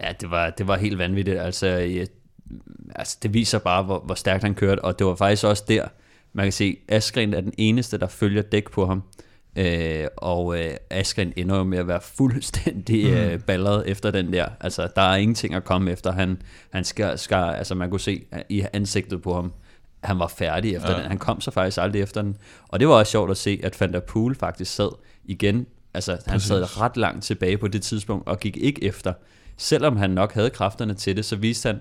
Ja, det var, det var helt vanvittigt. Altså, jeg, altså, det viser bare, hvor, hvor stærkt han kørte, og det var faktisk også der, man kan se, Askren er den eneste, der følger dæk på ham. Øh, og øh, Askren ender jo med at være fuldstændig Mm. øh, balleret efter den der. Altså, der er ingenting at komme efter. Han, han skar, skar, altså man kunne se i ansigtet på ham, han var færdig efter Ja. ja. den. Han kom så faktisk aldrig efter den. Og det var også sjovt at se, at Van der Poel faktisk sad igen. Altså, han Præcis. sad ret langt tilbage på det tidspunkt, og gik ikke efter. Selvom han nok havde kræfterne til det, så viste han,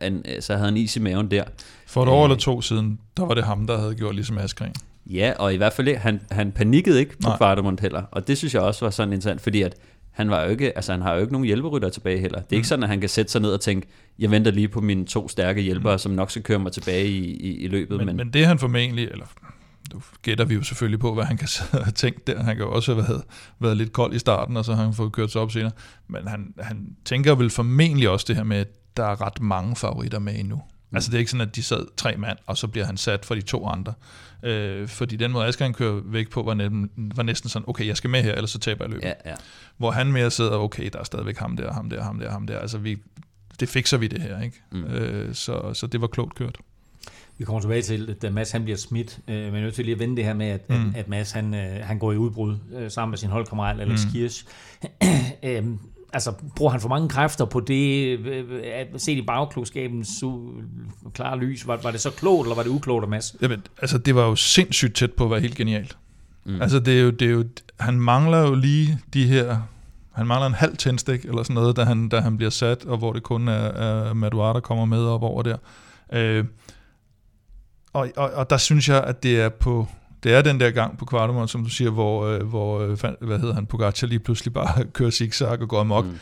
han, så havde han is i maven der. For et år eller to siden, der var det ham, der havde gjort ligesom Askren. Ja, og i hvert fald han, han panikkede ikke på Nej. Kvartemont heller. Og det synes jeg også var sådan interessant, fordi at han, var jo ikke, altså han har jo ikke nogen hjælperytter tilbage heller. Det er Mm. ikke sådan, at han kan sætte sig ned og tænke, jeg venter lige på mine to stærke hjælpere, som nok skal køre mig tilbage i, i, i løbet. Men, men, men det han formentlig, eller nu gætter vi jo selvfølgelig på, hvad han kan og tænke der. Han kan jo også have været, været lidt kold i starten, og så har han fået kørt sig op senere. Men han, han tænker vel formentlig også det her med, at der er ret mange favoritter med endnu. Mm. Altså det er ikke sådan, at de sad tre mand, og så bliver han sat for de to andre. Øh, fordi den måde, Asger han kører væk på, var, nem, var næsten sådan, okay, jeg skal med her, ellers så taber jeg løbet. Ja, ja. Hvor han mere sidder, okay, der er stadigvæk ham der, ham der, ham der, ham der. Altså vi, det fikser vi det her, ikke? Mm. Øh, så, så det var klogt kørt. Vi kommer tilbage til, at da Mads han bliver smidt, øh, men jeg er nødt til lige at vende det her med, at, mm. At, at Mads han, øh, han går i udbrud øh, sammen med sin holdkammerat Alex mm. Kirsch. øhm, altså, bruger han for mange kræfter på det, øh, at set i bagklogskabens klare lys? Var, var det så klogt, eller var det uklogt af Mads? Jamen, altså det var jo sindssygt tæt på at være helt genialt. Mm. Altså det er jo, det er jo, han mangler jo lige de her han mangler en halv tændstik, eller sådan noget, da han, da han bliver sat, og hvor det kun er, er Madouar, der kommer med op over der. Øh, og, og, og der synes jeg, at det er på det er den der gang på Kvartemont, som du siger, hvor, øh, hvor øh, hvad hedder han, Pogacar lige pludselig bare kører zigzag og går amok. Mm.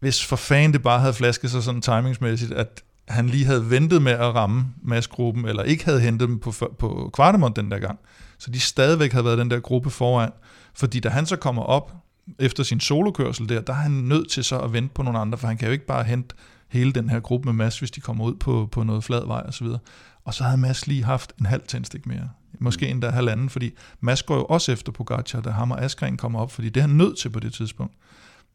Hvis for fanden det bare havde flasket sig sådan timingsmæssigt, at han lige havde ventet med at ramme massgruppen, eller ikke havde hentet dem på, på Kvartemont den der gang, så de stadigvæk havde været den der gruppe foran. Fordi da han så kommer op efter sin solokørsel der, der er han nødt til så at vente på nogle andre, for han kan jo ikke bare hente hele den her gruppe med Mads, hvis de kommer ud på, på noget flad vej osv. Og, så havde Mads lige haft en halv tændstik mere. Måske endda halvanden, fordi Mads går jo også efter Pogacar, da ham og Askren kommer op, fordi det er han nødt til på det tidspunkt.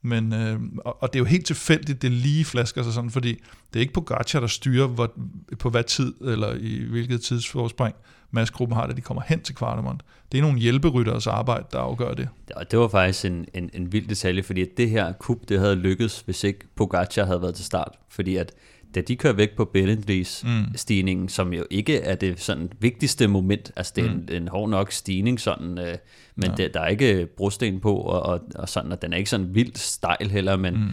Men, øh, og, og det er jo helt tilfældigt, det lige flasker sig sådan, fordi det er ikke Pogacar, der styrer hvor, på hvad tid, eller i hvilket tidsforspring Mads-gruppen har, da de kommer hen til Kvartemont. Det er nogle hjælperytteres arbejde, der afgør det. Og det var faktisk en, en, en vild detalje, fordi at det her kub, det havde lykkes, hvis ikke Pogacar havde været til start. Fordi at da de kører væk på Bellendries mm. stigningen, som jo ikke er det sådan vigtigste moment, altså det er mm. en, en hård nok stigning sådan, øh, men ja. det, der er ikke brosten på, og, og, og sådan, og den er ikke sådan vildt stejl heller, men mm.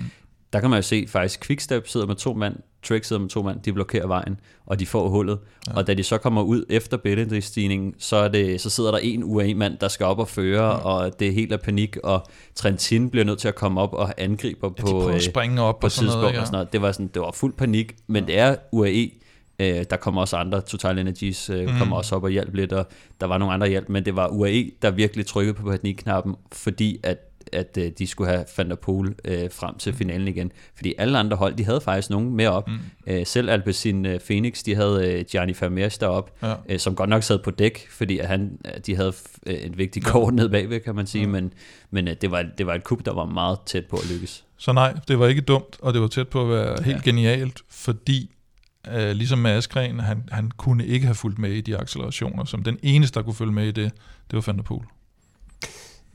Der kan man jo se faktisk, Quickstep sidder med to mand, Trek sidder med to mand, de blokerer vejen, og de får hullet. Ja. Og da de så kommer ud efter Bellendry-stigningen, så, er det, så sidder der en UAE-mand, der skal op og føre, ja. og det er helt af panik, og Trentin bliver nødt til at komme op og angriber ja, på, at springe op på og sådan noget, ja. og sådan noget. Det var, sådan, det var fuld panik, men ja. det er UAE, Øh, der kommer også andre, Total Energies øh, mm. kommer også op og hjælp lidt, og der var nogle andre hjælp, men det var UAE, der virkelig trykkede på panikknappen, fordi at at øh, de skulle have Van der Poel øh, frem til finalen igen. Fordi alle andre hold, de havde faktisk nogen med op. Mm. Øh, selv Alpecin øh, Phoenix, de havde øh, Gianni Vermeers derop, ja. øh, som godt nok sad på dæk, fordi at han, øh, de havde øh, et vigtigt kort ned bagved, kan man sige. Ja. Men, men øh, det, var, det var et kup, der var meget tæt på at lykkes. Så nej, det var ikke dumt, og det var tæt på at være ja. helt genialt, fordi øh, ligesom med Askren, han, han kunne ikke have fulgt med i de accelerationer, som den eneste, der kunne følge med i det, det var Van der Poel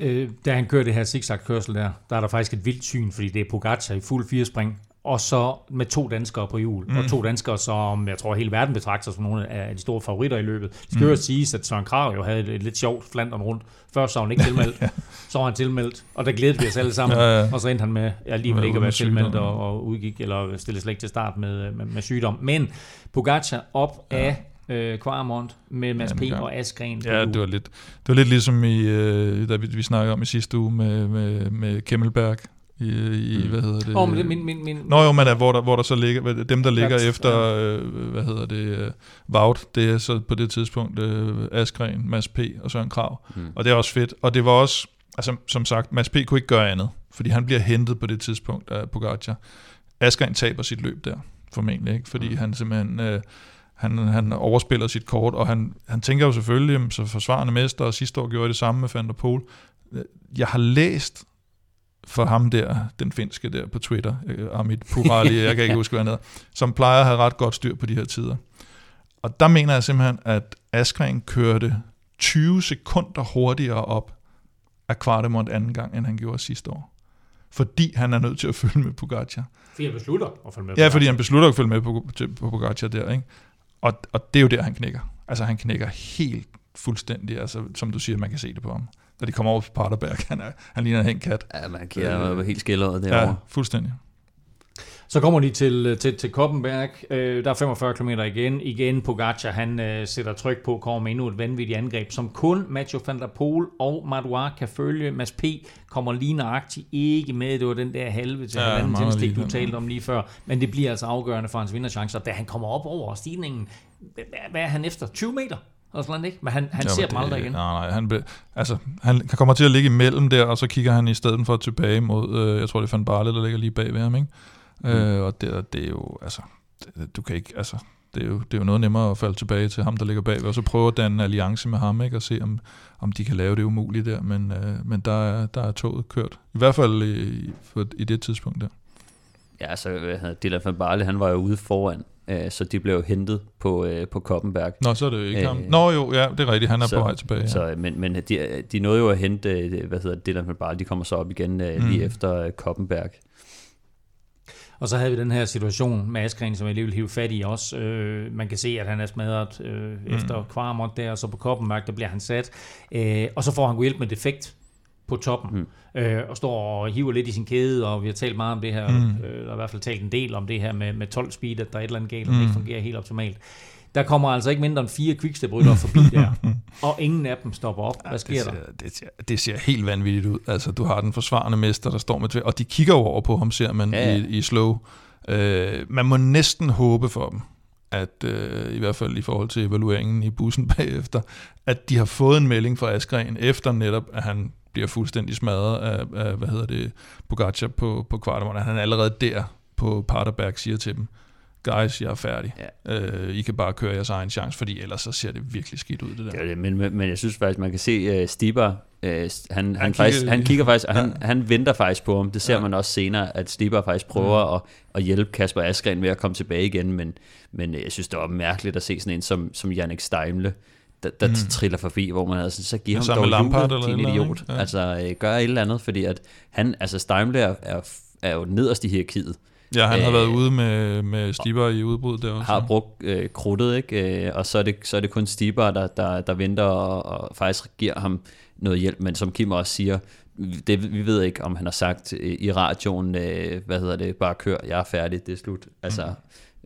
øh, da han kører det her zigzag-kørsel der, der er der faktisk et vildt syn, fordi det er Pogacar i fuld firespring, og så med to danskere på hjul, mm. og to danskere, som jeg tror hele verden betragter som nogle af de store favoritter i løbet. Det skal mm. jo siges, at Søren Krav jo havde et lidt sjovt flanderen rundt. Først så var han ikke tilmeldt, ja. så var han tilmeldt, og der glædede vi os alle sammen, ja, ja. og så endte han med alligevel ikke at være tilmeldt og, og udgik, eller stille slet ikke til start med, med, med sygdom. Men Pogacar op ja. af øh, Kvarmont med Mads P. og Askren. Ja, det var, lidt, det var lidt ligesom i, øh, da vi, vi snakkede om i sidste uge med, med, med Kemmelberg, i, i mm. hvad hedder det? Oh, men det min, min, min, Nå jo, men er, hvor, der, hvor der så ligger, dem der ligger efter, ja. øh, hvad hedder det, uh, Vaut, det er så på det tidspunkt uh, Askren, Mads P. og Søren Krav. Mm. Og det er også fedt. Og det var også, altså som sagt, Mads P. kunne ikke gøre andet, fordi han bliver hentet på det tidspunkt af Pogacar. Askren taber sit løb der, formentlig, ikke? fordi mm. han simpelthen... Uh, han, han overspiller sit kort, og han, han tænker jo selvfølgelig, så forsvarende mester, og sidste år gjorde det samme med Van der Poel. Jeg har læst for ham der, den finske der på Twitter, øh, Amit Purali, jeg kan ikke huske, hvad han hedder, som plejer at have ret godt styr på de her tider. Og der mener jeg simpelthen, at Askren kørte 20 sekunder hurtigere op af Kvartemont anden gang, end han gjorde sidste år. Fordi han er nødt til at følge med Pogacar. Fordi han beslutter at følge med Ja, fordi han beslutter at følge med på, på Pogacar der, ikke? Og, og det er jo der, han knækker. Altså han knækker helt fuldstændig, altså som du siger, man kan se det på ham. Da de kommer over på Paterberg, han, er, han ligner en kat. Ja, man kan øh, helt skilleret derovre. Ja, fuldstændig. Så kommer de til, til, til Koppenberg. Øh, der er 45 km igen. Igen Pogacar, han øh, sætter tryk på, kommer med endnu et vanvittigt angreb, som kun Mathieu van der Poel og Madouar kan følge. Mads P. kommer lige nøjagtigt ikke med. Det var den der halve til ja, tændstik, du talte om lige før. Men det bliver altså afgørende for hans vinderchancer. Da han kommer op over stigningen, hvad er han efter? 20 meter? og sådan ikke? Men han, han jo, ser dem aldrig igen. Nej, nej, han, be, altså, han kommer til at ligge imellem der, og så kigger han i stedet for tilbage mod, øh, jeg tror det er Van Barle, der ligger lige bag ved ham, ikke? Mm. Øh, og det, det er jo, altså, det, du kan ikke, altså, det er, jo, det er jo noget nemmere at falde tilbage til ham, der ligger bag, og så prøve at danne en alliance med ham, ikke, og se, om, om de kan lave det umuligt der, men, øh, men der, er, der er toget kørt. I hvert fald i, for, i det tidspunkt der. Ja, altså Dylan van Barle, han var jo ude foran, øh, så de blev hentet på, øh, på Koppenberg. Nå, så er det ikke øh, ham. Nå jo, ja, det er rigtigt, han er så, på vej tilbage. Ja. Så, men men de, de nåede jo at hente, hvad hedder Dylan van Barle, de kommer så op igen øh, mm. lige efter Koppenberg. Og så havde vi den her situation med Askren, som jeg lige vil hive fat i også. Øh, man kan se, at han er smadret øh, mm. efter Kvarmont der, og så på Koppenmark, der bliver han sat. Øh, og så får han hjælp med defekt på toppen, mm. øh, og står og hiver lidt i sin kæde, og vi har talt meget om det her, mm. øh, eller i hvert fald talt en del om det her med, med 12 speed, at der er et eller andet galt, og det ikke fungerer helt optimalt. Der kommer altså ikke mindre end fire quickstep-rytter forbi der, og ingen af dem stopper op. Hvad sker det der? ser, det, ser, det ser helt vanvittigt ud. Altså, du har den forsvarende mester, der står med tvæ- og de kigger over på ham, ser man Ja, ja, ja. i, i slow. Øh, man må næsten håbe for dem, at øh, i hvert fald i forhold til evalueringen i bussen bagefter, at de har fået en melding fra Askren, efter netop, at han bliver fuldstændig smadret af, af hvad hedder det, Pogacar på, på kvartemon. Han er allerede der på Paterberg siger til dem, guys, jeg er færdig. Ja. Øh, I kan bare køre jeres egen chance, fordi ellers så ser det virkelig skidt ud, det der. Er det, men, men men jeg synes faktisk, man kan se uh, Stiber, uh, han, han, han, kigger- faktisk, han kigger faktisk, og Ja. han, han venter faktisk på ham. Det ser Ja. man også senere, at Stiber faktisk prøver Mm. at, at hjælpe Kasper Askren med at komme tilbage igen, men, men øh, jeg synes, det var mærkeligt at se sådan en som, som Jannik Steimle, der, der mm. triller forbi, hvor man havde sådan, så giv ham dog Lampard eller eller idiot. andet, ikke? Ja. Altså, øh, gør et eller andet, fordi at han, altså Steimle er, er, er jo nederst i hierarkiet. Ja, han har Øh, været ude med, med Stiber i udbrud der også. har brugt øh, krudtet, ikke? Øh, og så er, det, så er det kun Stiber, der, der, der venter og, og faktisk giver ham noget hjælp. Men som Kim også siger, det, vi ved ikke, om han har sagt øh, i radioen, øh, hvad hedder det, bare kør, jeg er færdig, det er slut. Altså,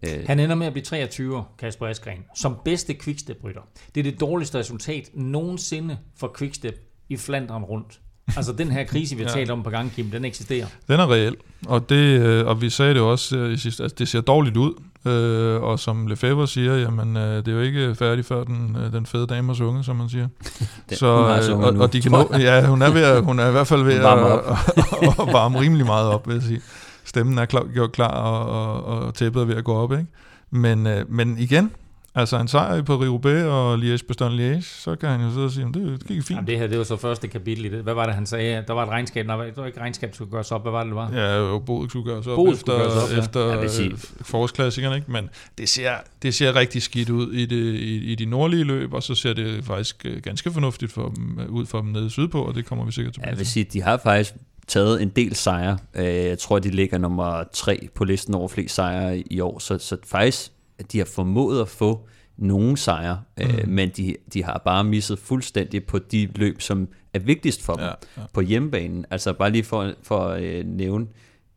øh, Han ender med at blive 23 år, Kasper Askren, som bedste quickstep-rytter. Det er det dårligste resultat nogensinde for quickstep i Flandern rundt. Altså den her krise, vi har Ja. talt om på gang, Kim, den eksisterer. Den er reel, og, det, øh, og vi sagde det jo også øh, i sidste, altså det ser dårligt ud, øh, og som Lefebvre siger, jamen øh, det er jo ikke færdigt før den, øh, den fede dame er sunget, som man siger. den, Så, hun øh, og, nu, og de kan nå, ja, hun er, ved at, hun er i hvert fald ved at, Varme at, op. at, at varme rimelig meget op, vil jeg sige. Stemmen er klar, gjort klar, og, og, og tæppet er ved at gå op, ikke? Men, øh, men igen, altså en sejr på Rio-Roubaix og Liège-Bastogne-Liège, så kan han jo sidde og sige, "Men det, det gik fint. Jamen, det her, det var så første kapitel i det. Hvad var det, han sagde? Der var et regnskab. Nej, det var ikke regnskab, der skulle gøres op. Hvad var det, det var? Ja, jo, boet skulle gøres op skulle efter, gøres op, ja. efter sige- øh, forårsklassikerne, ikke? men det ser, det ser rigtig skidt ud i, det, i, i de nordlige løb, og så ser det faktisk øh, ganske fornuftigt for dem, øh, ud for dem nede sydpå, og det kommer vi sikkert Ja, tilbage jeg vil til. sige, de har faktisk taget en del sejre. Jeg tror, de ligger nummer tre på listen over flest sejre i år, så, så faktisk, de har formået at få nogle sejre, mm. øh, men de, de har bare misset fuldstændig på de løb, som er vigtigst for dem Ja, ja. på hjemmebanen. Altså bare lige for, for at øh, nævne,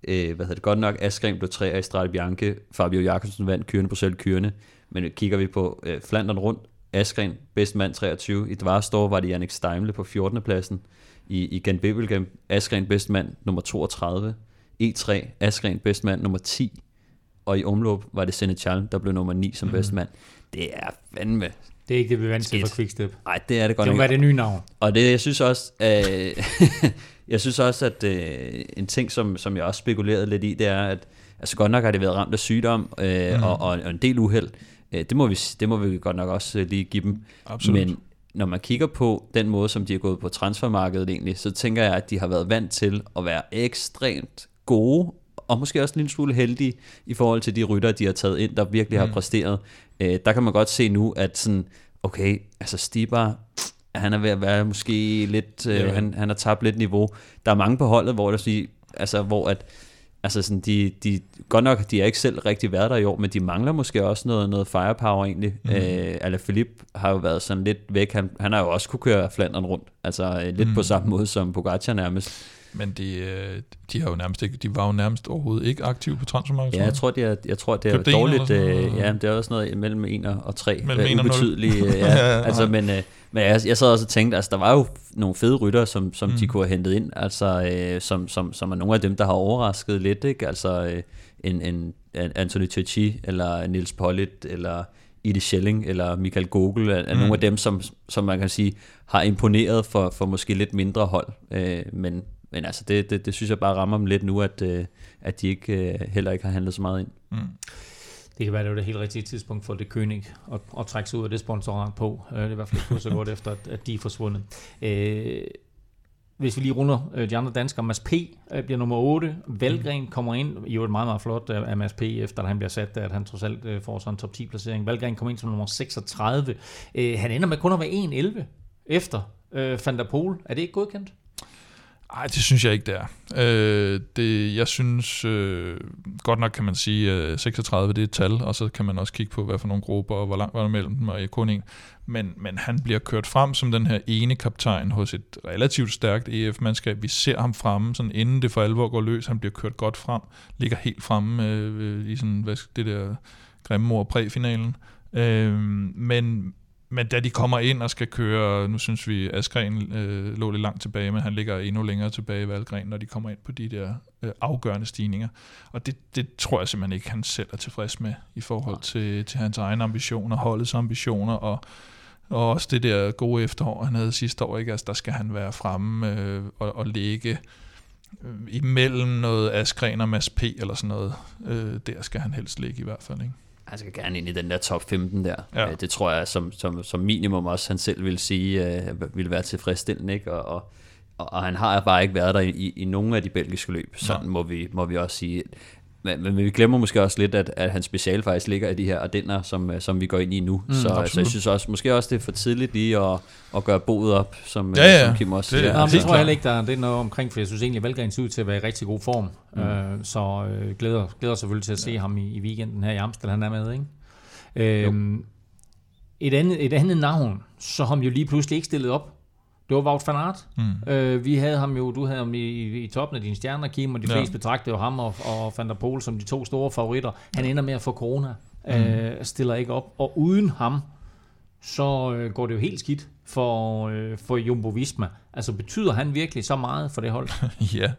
øh, hvad hedder det godt nok, Askren blev tre af Strade Bianche, Fabio Jakobsen vandt kørende på selv kørende, men kigger vi på øh, Flandern rundt, Askren, bedst mand 23, i Dvarstor var det Jannik Steimle på 14. pladsen, i, i Gent Bebelgem, Askren bedst mand nummer 32, E3, Askren bedst mand nummer 10, og i omløb var det Senechal, der blev nummer 9 som bedst mand. Det er fandme... Det er ikke det, vi er vant til fra Quickstep. Nej, det er det godt Det må være det nye navn. Og det, jeg synes også, øh, jeg synes også, at øh, en ting, som, som jeg også spekulerede lidt i, det er, at altså godt nok har det været ramt af sygdom øh, mm. og, og, og en del uheld. Øh, det, må vi, det må vi godt nok også øh, lige give dem. Absolut. Men når man kigger på den måde, som de har gået på transfermarkedet egentlig, så tænker jeg, at de har været vant til at være ekstremt gode, og måske også en lille smule heldige i forhold til de rytter, de har taget ind, der virkelig mm. har præsteret. Øh, der kan man godt se nu, at sådan, okay, altså Stibar, han er ved at være måske lidt, øh, Ja. han, han har tabt lidt niveau. Der er mange på holdet, hvor der sige, altså hvor at, altså sådan, de, de, godt nok, de er ikke selv rigtig været der i år, men de mangler måske også noget, noget firepower egentlig. Mm. Øh, Alaphilippe har jo været sådan lidt væk, han, han har jo også kunne køre Flandern rundt, altså øh, lidt mm. på samme måde som Pogacar nærmest. Men de, øh, de, har jo nærmest ikke, de var jo nærmest overhovedet ikke aktive på transfermarkedet. Ja, jeg tror, det er, jeg tror, det er Købte dårligt. Øh, ja, det er også noget mellem 1 og 3. Mellem en og nul. ubetydelige. Øh, Ja, ja, altså, nej. men øh, men jeg, jeg sad også og tænkte, altså der var jo nogle fede rytter, som, som mm. de kunne have hentet ind, altså øh, som, som, som er nogle af dem, der har overrasket lidt, ikke? Altså øh, en, en, en Anthony Tocci, eller Nils Pollitt, eller Ide Schelling, eller Michael Gogel, er, er Mm. nogle af dem, som, som man kan sige, har imponeret for, for måske lidt mindre hold. Øh, men, men altså, det, det, det synes jeg bare rammer dem lidt nu, at, øh, at de ikke, øh, heller ikke har handlet så meget ind. Mm. Det kan være, det var det helt rigtige tidspunkt for det König at, at trække sig ud af det sponsorat på. Øh, Det er i hvert fald ikke så godt efter, at, at de er forsvundet. Øh, hvis vi lige runder de andre danskere. Mads P. bliver nummer 8. Valgren kommer ind. I øvrigt meget, meget flot af Mads P. efter at han bliver sat, der, at han trods alt får sådan en top 10 placering. Valgren kommer ind som nummer 36. Øh, Han ender med kun at være 1-11 efter Van der Poel. Er det ikke godkendt? Nej, det synes jeg ikke, det er. Øh, det, jeg synes, øh, godt nok kan man sige, at øh, 36 det er et tal, og så kan man også kigge på, hvad for nogle grupper, og hvor langt var der mellem dem, og kun en. Men, men han bliver kørt frem som den her ene kaptajn hos et relativt stærkt EF-mandskab. Vi ser ham fremme, sådan inden det for alvor går løs. Han bliver kørt godt frem, ligger helt fremme øh, i sådan, hvad, det der grimme ord præfinalen. Øh, men, men da de kommer ind og skal køre, nu synes vi, Askren øh, lå lidt langt tilbage, men han ligger endnu længere tilbage i Valgren, når de kommer ind på de der øh, afgørende stigninger. Og det, det tror jeg simpelthen ikke, han selv er tilfreds med i forhold til, til hans egne ambitioner, holdets ambitioner, og, og også det der gode efterår, han havde sidste år. Ikke? Altså, der skal han være fremme øh, og, og ligge øh, imellem noget Askren og Mads P. eller sådan noget. Øh, der skal han helst ligge i hvert fald. Ikke? Han skal gerne ind i den der top 15 der. Ja. Ja. Det tror jeg som, som, som minimum også, han selv vil sige, øh, vil være tilfredsstillende. Ikke? Og, og, og, han har bare ikke været der i, i, i nogen af de belgiske løb. Sådan må vi, må vi også sige. Men, men vi glemmer måske også lidt, at, at hans special faktisk ligger i de her Ardenner, som, øh, som vi går ind i nu. Mm, så, absolut. så jeg synes også, måske også det er for tidligt lige at, at gøre boet op, som, Ja, ja. som Kim også Det er- siger. Nå, men det tror jeg heller ikke, der er, det er noget omkring, for jeg synes egentlig, at Valgren ser ud til at være i rigtig god form. Mm. Øh, så øh, glæder, glæder selvfølgelig til at se ja. ham i, i weekenden her i Amstel, han er med, ikke? Øhm, et, andet, et andet navn, så ham jo lige pludselig ikke stillet op. Det var Wout van Aert. Mm. Øh, vi havde ham jo, du havde ham i, i, i toppen af dine stjerner, Kim, og de Ja. fleste betragtede jo ham og, og Van der Poel som de to store favoritter. Han ender med at få corona, mm. øh, stiller ikke op. Og uden ham, så øh, går det jo helt skidt for, øh, for Jumbo Visma. Altså betyder han virkelig så meget for det hold? Ja,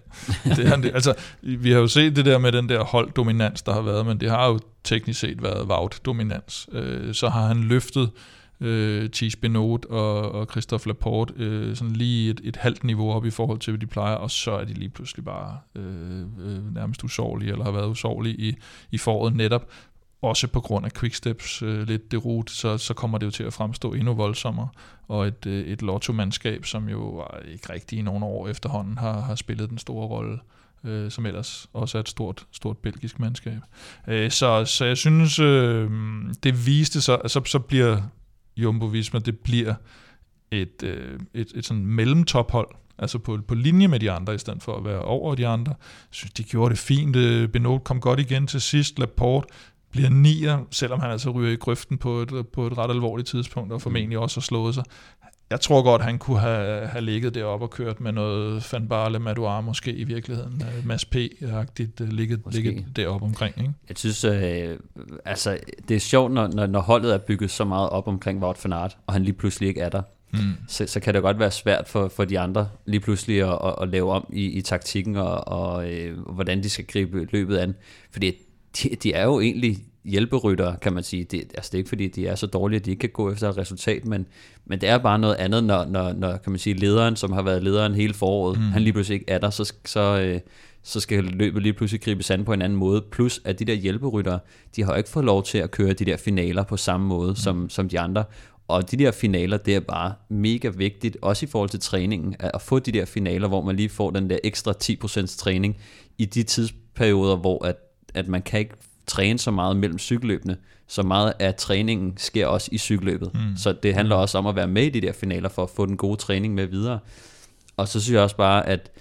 det er han det. Altså, vi har jo set det der med den der holddominans, der har været, men det har jo teknisk set været Wout-dominans. Øh, så har han løftet øh, Thies Benot og, og Christophe Laporte øh, sådan lige et, et halvt niveau op i forhold til, hvad de plejer, og så er de lige pludselig bare øh, øh, nærmest usårlige, eller har været usårlige i, i foråret netop. Også på grund af Quicksteps øh, lidt derut, så, så kommer det jo til at fremstå endnu voldsommere. Og et, øh, et lotto-mandskab, som jo ikke rigtig i nogle år efterhånden har, har spillet den store rolle, øh, som ellers også er et stort, stort belgisk mandskab. Øh, så, så jeg synes, øh, det viste sig, så, så bliver Jumbo Visma, det bliver et, øh, et, et sådan mellemtophold, altså på, på linje med de andre, i stedet for at være over de andre. Jeg synes, de gjorde det fint. Benoit Benot kom godt igen til sidst. Laporte bliver nier, selvom han altså ryger i grøften på et, på et ret alvorligt tidspunkt, og formentlig også har slået sig. Jeg tror godt, han kunne have, have ligget deroppe og kørt med noget Van Barle Madouar måske i virkeligheden. Øh, Mads P-agtigt øh, ligget, Måske. ligget deroppe omkring. Ikke? Jeg synes, øh, altså, det er sjovt, når, når, når holdet er bygget så meget op omkring Wout van Aert, og han lige pludselig ikke er der. Mm. Så, så kan det godt være svært for, for de andre lige pludselig at, at, at lave om i, i taktikken og, og øh, hvordan de skal gribe løbet an. Fordi de, de er jo egentlig hjælperyttere, kan man sige. Det, altså det er ikke fordi, de er så dårlige, at de ikke kan gå efter et resultat, men, men det er bare noget andet, når, når, når kan man sige, lederen, som har været lederen hele foråret, mm. han lige pludselig ikke er der, så, så, øh, så skal løbet lige pludselig gribes an på en anden måde. Plus at de der hjælperyttere, de har jo ikke fået lov til at køre de der finaler på samme måde mm. som, som de andre. Og de der finaler, det er bare mega vigtigt, også i forhold til træningen, at at få de der finaler, hvor man lige får den der ekstra 10% træning i de tidsperioder, hvor at, at man kan ikke træne så meget mellem cykelløbene, så meget af træningen sker også i cykelløbet. Mm. Så det handler også om at være med i de der finaler, for at få den gode træning med videre. Og så synes jeg også bare, at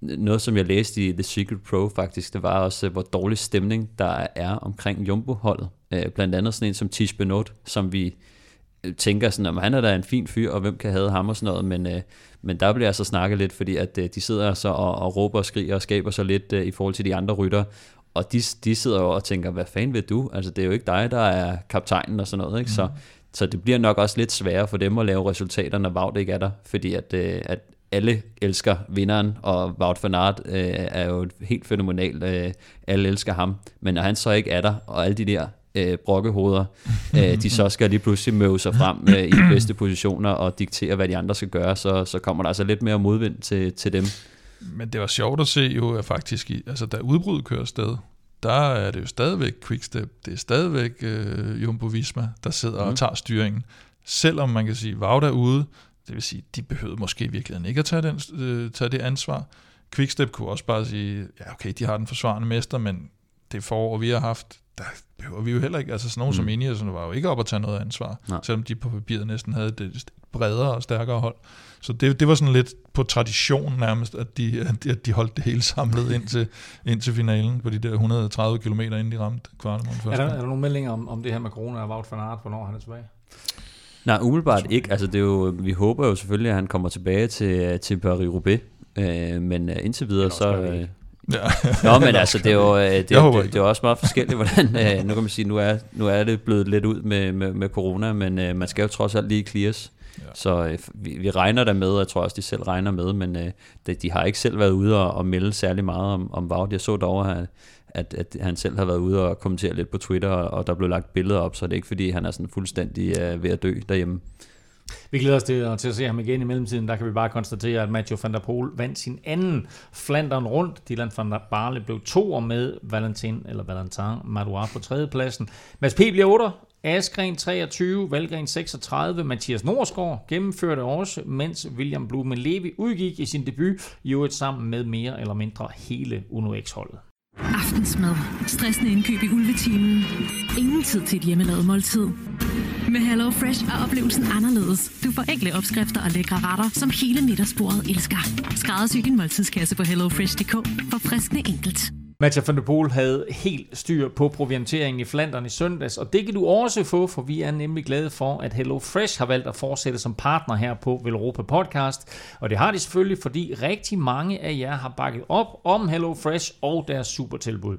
noget, som jeg læste i The Secret Pro faktisk, det var også, hvor dårlig stemning der er omkring Jumbo-holdet. Øh, Blandt andet sådan en som Tish Benot, som vi øh, tænker sådan, om han er da en fin fyr, og hvem kan have ham og sådan noget, men, øh, men der bliver altså snakket lidt, fordi at øh, de sidder så og, og råber og skriger og skaber sig lidt øh, i forhold til de andre rytter, og de, de sidder jo og tænker, hvad fanden vil du? Altså det er jo ikke dig, der er kaptajnen og sådan noget, ikke? Mm. Så, så det bliver nok også lidt sværere for dem at lave resultater, når Wout ikke er der, fordi at, øh, at alle elsker vinderen, og Wout van Aert øh, er jo helt fænomenal. Øh, alle elsker ham. Men når han så ikke er der, og alle de der øh, brokkehoveder, øh, de så skal lige pludselig møve sig frem øh, i de bedste positioner og diktere, hvad de andre skal gøre, så, så kommer der altså lidt mere modvind til, til dem. Men det var sjovt at se jo, at faktisk, i, altså da udbruddet kører sted, der er det jo stadigvæk Quickstep, det er stadigvæk øh, Jumbo Visma, der sidder mm. og tager styringen. Selvom man kan sige, er ude, det vil sige, de behøvede måske i virkeligheden ikke at tage, den, øh, tage det ansvar. Quickstep kunne også bare sige, ja okay, de har den forsvarende mester, men det forår, vi har haft, der behøver vi jo heller ikke, altså sådan nogen mm. som Ineos var jo ikke op at tage noget ansvar, Nej. selvom de på papiret næsten havde det bredere og stærkere hold. Så det, det var sådan lidt på tradition nærmest, at de, at de, holdt det hele samlet ind til, ind til finalen på de der 130 km, inden de ramte kvartemål Er første der, er der nogle meldinger om, om det her med corona og Wout van Aert, hvornår han er tilbage? Nej, umiddelbart ikke. Altså, det er jo, vi håber jo selvfølgelig, at han kommer tilbage til, til Paris-Roubaix. Øh, men øh, indtil videre, så... Øh, ikke. Ja. Nå, men altså, det er jo, øh, det, håber det, det er også meget forskelligt, hvordan, nu kan man sige, nu er, nu er det blevet lidt ud med, med, med corona, men øh, man skal jo trods alt lige clears. Ja. Så øh, vi, vi regner der med, og jeg tror også, de selv regner med, men øh, det, de har ikke selv været ude og, og melde særlig meget om, om Wout. Jeg så dog, at, at, at han selv har været ude og kommentere lidt på Twitter, og, og der blev lagt billeder op, så det er ikke fordi, han er sådan fuldstændig øh, ved at dø derhjemme. Vi glæder os til, til at se ham igen i mellemtiden. Der kan vi bare konstatere, at Mathieu van der Poel vandt sin anden Flandern rundt. Dylan van der Barle blev to med Valentin, eller Valentin Madouard på tredjepladsen. Mads P. bliver 8. Askren 23, Valgren 36, Mathias Norsgaard gennemførte også, mens William Blumen Levi udgik i sin debut, i øvrigt sammen med mere eller mindre hele Uno X-holdet. Aftensmad. Stressende indkøb i ulvetimen. Ingen tid til et hjemmelavet måltid. Med Hello Fresh er oplevelsen anderledes. Du får enkle opskrifter og lækre retter, som hele middagsbordet elsker. Skræddersy din måltidskasse på hellofresh.dk for friskende enkelt. Mathieu van der Poel havde helt styr på provianteringen i Flandern i søndags, og det kan du også få, for vi er nemlig glade for, at Hello Fresh har valgt at fortsætte som partner her på Velropa Podcast. Og det har de selvfølgelig, fordi rigtig mange af jer har bakket op om Hello Fresh og deres supertilbud.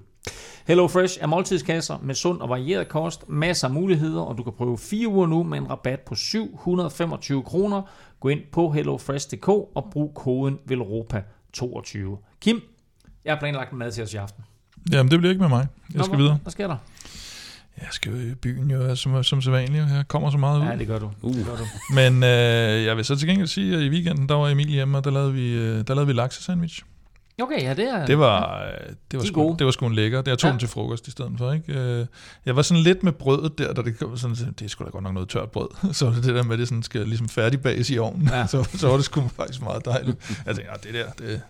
Hello Fresh er måltidskasser med sund og varieret kost, masser af muligheder, og du kan prøve fire uger nu med en rabat på 725 kroner. Gå ind på hellofresh.dk og brug koden VELROPA22. Kim, jeg har planlagt en mad til os i aften. Jamen, det bliver ikke med mig. Jeg Nå, skal videre. Hvad sker der? Jeg skal jo i byen jo, som, som sædvanligt. Jeg kommer så meget ud. Ja, det gør du. Uh. Det gør du. Men øh, jeg vil så til gengæld sige, at i weekenden, der var Emil hjemme, og der lavede vi, øh, der lavede vi laksesandwich. Okay, ja, det er... Det var, øh, det var, De sgu, det var sgu en lækker. Jeg tog Ja. ja. den til frokost i stedet for. Ikke? Øh, Jeg var sådan lidt med brødet der, da det kom sådan, det er sgu da godt nok noget tørt brød. Så det der med, at det sådan skal ligesom færdigbages i ovnen. Ja. Ja. Så, så var det sgu faktisk meget dejligt. Jeg tænkte, ja, det der, det,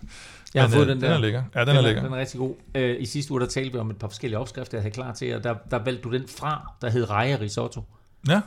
Jeg har men, fået øh, den den der. er lækker. Ja, den, er lækker. Den er rigtig god. Øh, I sidste uge, der talte vi om et par forskellige opskrifter, jeg havde klar til, og der, der valgte du den fra, der hed Reje Risotto. Ja,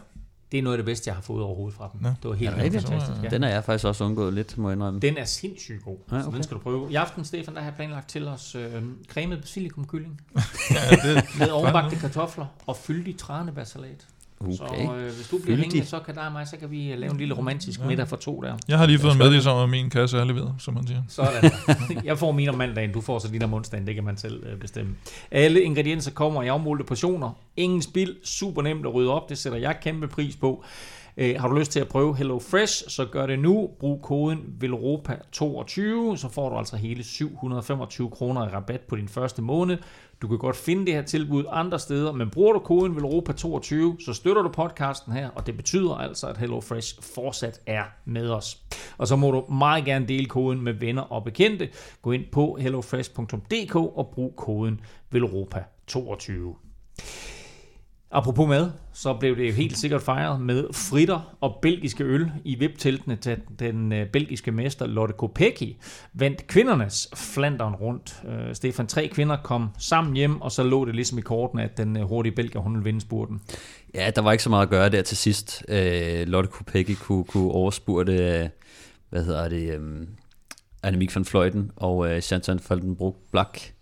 Det er noget af det bedste, jeg har fået overhovedet fra dem. Nå. Det var helt det rigtigt? fantastisk. Ja. Den er jeg faktisk også undgået lidt, må jeg indrømme. Den er sindssygt god, Ja, ja, okay. så den skal du prøve. I aften, Stefan, der har jeg planlagt til os øh, cremet basilikumkylling ja det, med ovenbagte kartofler og fyldig tranebærsalat. Okay. Så øh, hvis du bliver Fyldig. hængende, så kan der og mig, så kan vi øh, lave en lille romantisk Ja. middag for to der. jeg har lige fået en meddelelse om, at min kasse er leveret, som man siger. Sådan. Jeg får min om mandagen, du får så din om onsdagen, det kan man selv øh, bestemme. Alle ingredienser kommer i afmålte portioner. Ingen spild, super nemt at rydde op, det sætter jeg kæmpe pris på. Øh, har du lyst til at prøve Hello Fresh, så gør det nu. Brug koden VELROPA22, så får du altså hele 725 kroner i rabat på din første måned. Du kan godt finde det her tilbud andre steder, men bruger du koden VELROPA22, så støtter du podcasten her, og det betyder altså, at Hello Fresh fortsat er med os. Og så må du meget gerne dele koden med venner og bekendte. Gå ind på hellofresh.dk og brug koden VELROPA22. Apropos mad, så blev det jo helt sikkert fejret med fritter og belgiske øl i VIP-teltene til den øh, belgiske mester Lotte Kopecky vandt kvindernes Flandern rundt. Øh, Stefan, tre kvinder kom sammen hjem, og så lå det ligesom i kortene, at den øh, hurtige belgier, hun ville vinde spurten. Ja, der var ikke så meget at gøre der til sidst. Øh, Lotte Kopecky kunne, kunne overspurte, øh, hvad hedder det, øh, Annemiek van Fløjten og øh, Chantal Faldenbroek Black.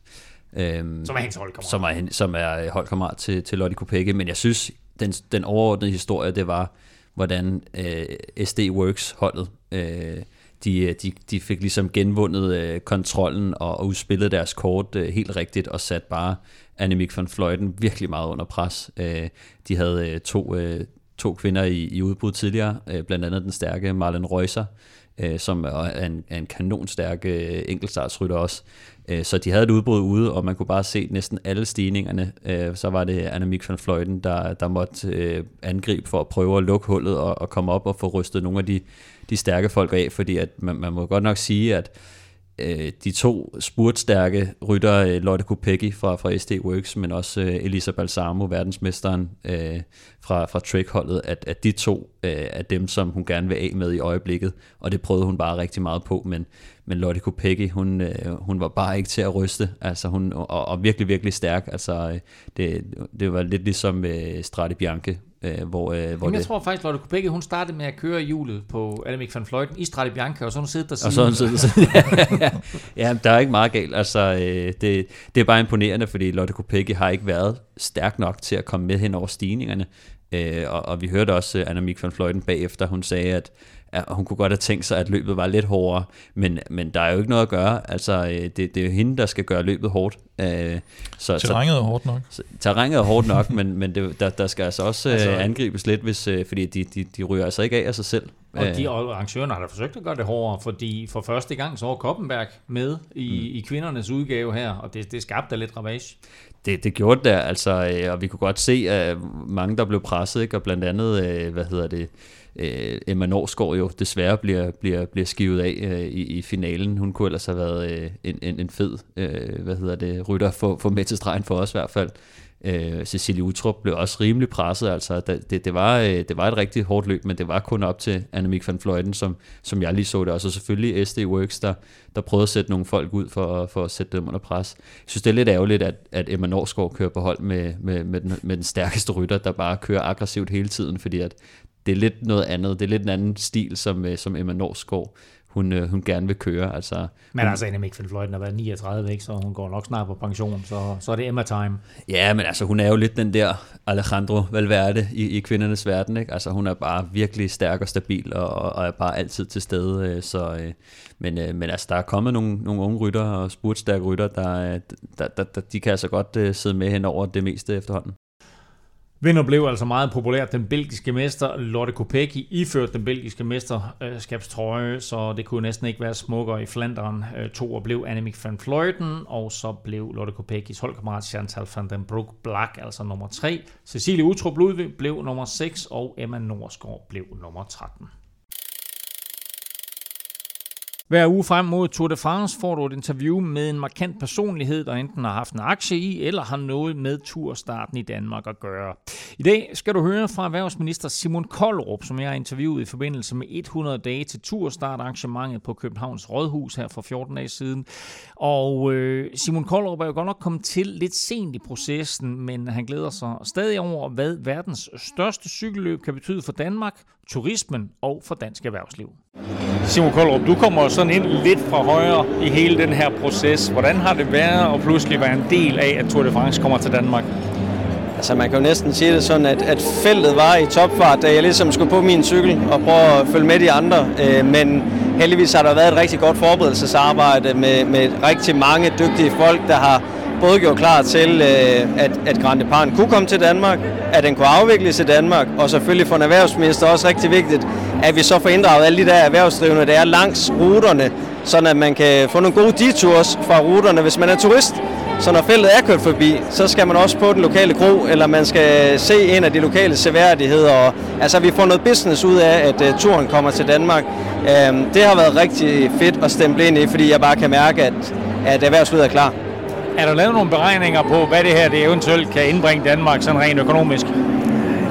Øh, Som er hendes holdkammerat. som er, som er øh, holdkammerat til, til Lotte Kopecky. Men jeg synes, den, den overordnede historie, det var, hvordan øh, SD Works holdet, øh, de, øh, de, de fik ligesom genvundet øh, kontrollen og, og udspillet deres kort øh, helt rigtigt og sat bare Annemiek van Fløjten virkelig meget under pres. Øh, de havde øh, to, øh, to kvinder i, i udbrud tidligere, øh, blandt andet den stærke Marlen Reusser, øh, som er en, er en kanonstærk øh, enkeltstartsrytter også. Øh, så de havde et udbrud ude, og man kunne bare se næsten alle stigningerne. Øh, så var det Annemiek van Fløjten, der, der måtte øh, angribe for at prøve at lukke hullet og, og komme op og få rystet nogle af de, de stærke folk af, fordi at man, man må godt nok sige, at øh, de to spurtstærke rytter, øh, Lotte Kopecky fra, fra SD Works, men også øh, Elisa Balsamo, verdensmesteren øh, fra, fra Trek-holdet, at, at de to øh, er dem, som hun gerne vil af med i øjeblikket, og det prøvede hun bare rigtig meget på, men, men Lotte Kopecky, hun, øh, hun var bare ikke til at ryste, altså hun, og, og virkelig, virkelig stærk, altså øh, det, det var lidt ligesom øh, Strade Bianche, øh, hvor, øh, hvor Jamen, jeg det, tror faktisk, Lotte Kopecky, hun startede med at køre hjulet på Annemiek van Vleuten i Strade Bianca, og så hun siddet der Og siden. så, så, så ja, ja, der er ikke meget galt. Altså, øh, det, det er bare imponerende, fordi Lotte Kopecky har ikke været stærk nok til at komme med hen over stigningerne. Øh, og, og vi hørte også uh, Annemiek van Vleuten bagefter, hun sagde, at at hun kunne godt have tænkt sig, at løbet var lidt hårdere, men, men der er jo ikke noget at gøre. Altså, øh, det, det er jo hende, der skal gøre løbet hårdt. Øh, så, Terrænet er hårdt nok. Så, terrænet er hårdt nok, men, men det, der, der skal altså også altså, Altså- angribes lidt, hvis, øh, fordi de, de, de ryger altså ikke af af sig selv. Og Øh, de arrangørerne har da forsøgt at gøre det hårdere, fordi for første gang så var Koppenberg med i, mm. i kvindernes udgave her, og det, det skabte da lidt ravage. Det, det gjorde det der, altså, øh, og vi kunne godt se, at mange, der blev presset, ikke? og blandt andet, øh, hvad hedder det, øh, Emma Norsgaard jo desværre bliver, bliver, bliver skivet af øh, i, i finalen. Hun kunne ellers have været øh, en, en, en fed, øh, hvad hedder det, rytter for, for med til stregen for os i hvert fald. Øh, Cecilie Utrup blev også rimelig presset, altså det, det, var, øh, det var et rigtig hårdt løb, men det var kun op til Annemiek van Fløjten, som, som jeg lige så det, og så selvfølgelig SD Works, der, der prøvede at sætte nogle folk ud for, for at sætte dem under pres. Jeg synes, det er lidt ærgerligt, at, at Emma Norsgaard kører på hold med, med, med, den, med den stærkeste rytter, der bare kører aggressivt hele tiden, fordi at det er lidt noget andet, det er lidt en anden stil, som, øh, som Emma Norsgaard, hun, øh, hun gerne vil køre. Altså, Men altså, Annemiek van Vleuten har været 39, ikke? så hun går nok snart på pension, så, så er det Emma-time. Ja, men altså hun er jo lidt den der Alejandro Valverde i, i kvindernes verden, ikke? Altså hun er bare virkelig stærk og stabil og, og er bare altid til stede, øh, så øh, men, øh, men altså der er kommet nogle, nogle unge rytter og spurtstærke rytter, der, der, der, der, de kan altså godt øh, sidde med hen over det meste efterhånden. Vinder blev altså meget populær. Den belgiske mester Lotte Kopecky iførte den belgiske mesterskabstrøje, så det kunne næsten ikke være smukkere i Flanderen. Øh, to og blev Annemiek van Vleuten, og så blev Lotte Kopeckis holdkammerat Chantal van den Broek Black, altså nummer 3. Cecilie Utrup Ludvig blev nummer 6, og Emma Norsgaard blev nummer 13. Hver uge frem mod Tour de France får du et interview med en markant personlighed, der enten har haft en aktie i, eller har noget med turstarten i Danmark at gøre. I dag skal du høre fra erhvervsminister Simon Koldrup, som jeg har interviewet i forbindelse med 100 dage til turstart arrangementet på Københavns Rådhus her for 14 dage siden. Og øh, Simon Koldrup er jo godt nok kommet til lidt sent i processen, men han glæder sig stadig over, hvad verdens største cykelløb kan betyde for Danmark, turismen og for dansk erhvervsliv. Simon Koldrup, du kommer sådan ind lidt fra højre i hele den her proces. Hvordan har det været at pludselig være en del af, at Tour de France kommer til Danmark? Altså man kan jo næsten sige det sådan, at, at feltet var i topfart, da jeg ligesom skulle på min cykel og prøve at følge med de andre. Øh, men heldigvis har der været et rigtig godt forberedelsesarbejde med, med rigtig mange dygtige folk, der har både gjort klar til, øh, at, at Grande Parn kunne komme til Danmark, at den kunne afvikles i Danmark, og selvfølgelig for en erhvervsminister også rigtig vigtigt, at vi så får inddraget alle de der erhvervsdrivende, der er langs ruterne, sådan at man kan få nogle gode detours fra ruterne, hvis man er turist. Så når feltet er kørt forbi, så skal man også på den lokale kro, eller man skal se en af de lokale seværdigheder. Og, altså, vi får noget business ud af, at uh, turen kommer til Danmark. Uh, det har været rigtig fedt at stemple ind i, fordi jeg bare kan mærke, at, at erhvervslivet er klar. Er der lavet nogle beregninger på, hvad det her det eventuelt kan indbringe Danmark sådan rent økonomisk?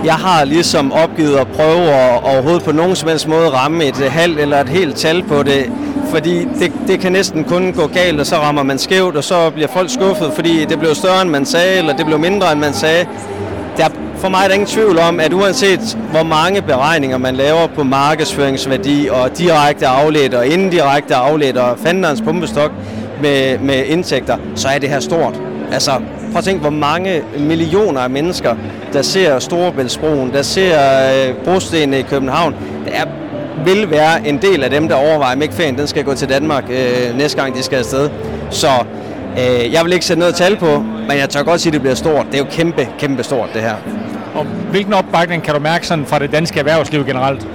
Jeg har ligesom opgivet at prøve at overhovedet på nogen som helst måde ramme et halvt eller et helt tal på det, fordi det, det kan næsten kun gå galt, og så rammer man skævt, og så bliver folk skuffet, fordi det blev større end man sagde, eller det blev mindre end man sagde. Der, for mig er der ingen tvivl om, at uanset hvor mange beregninger man laver på markedsføringsværdi og direkte afledt og indirekte afledt og fanderens pumpestok med, med indtægter, så er det her stort. Altså, prøv at tænke, hvor mange millioner af mennesker, der ser Storebæltsbroen, der ser øh, brostenene i København. Det er, vil være en del af dem, der overvejer, om ikke ferien den skal gå til Danmark øh, næste gang, de skal afsted. Så øh, jeg vil ikke sætte noget tal på, men jeg tør godt sige, at det bliver stort. Det er jo kæmpe, kæmpe stort, det her. Og hvilken opbakning kan du mærke sådan fra det danske erhvervsliv generelt?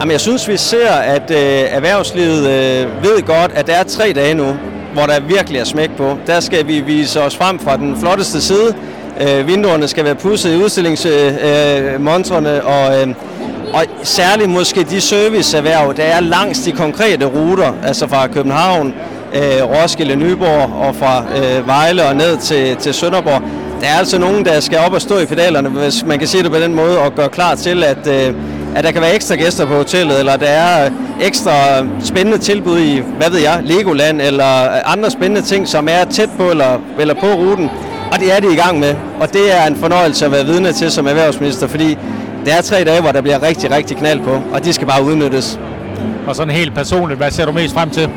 Jamen, jeg synes, vi ser, at øh, erhvervslivet øh, ved godt, at der er tre dage nu, hvor der virkelig er smæk på. Der skal vi vise os frem fra den flotteste side. Øh, vinduerne skal være pudset i udstillingsmontrene, øh, og, øh, og særligt måske de serviceerhverv, der er langs de konkrete ruter, altså fra København øh, Roskilde, Nyborg og fra øh, Vejle og ned til, til Sønderborg. Der er altså nogen, der skal op og stå i pedalerne, hvis man kan sige det på den måde, og gøre klar til, at, øh, at der kan være ekstra gæster på hotellet, eller der er ekstra spændende tilbud i, hvad ved jeg, Legoland, eller andre spændende ting, som er tæt på eller, eller på ruten. Og det er de i gang med, og det er en fornøjelse at være vidne til som erhvervsminister, fordi det er tre dage, hvor der bliver rigtig, rigtig knald på, og de skal bare udnyttes. Og sådan helt personligt, hvad ser du mest frem til?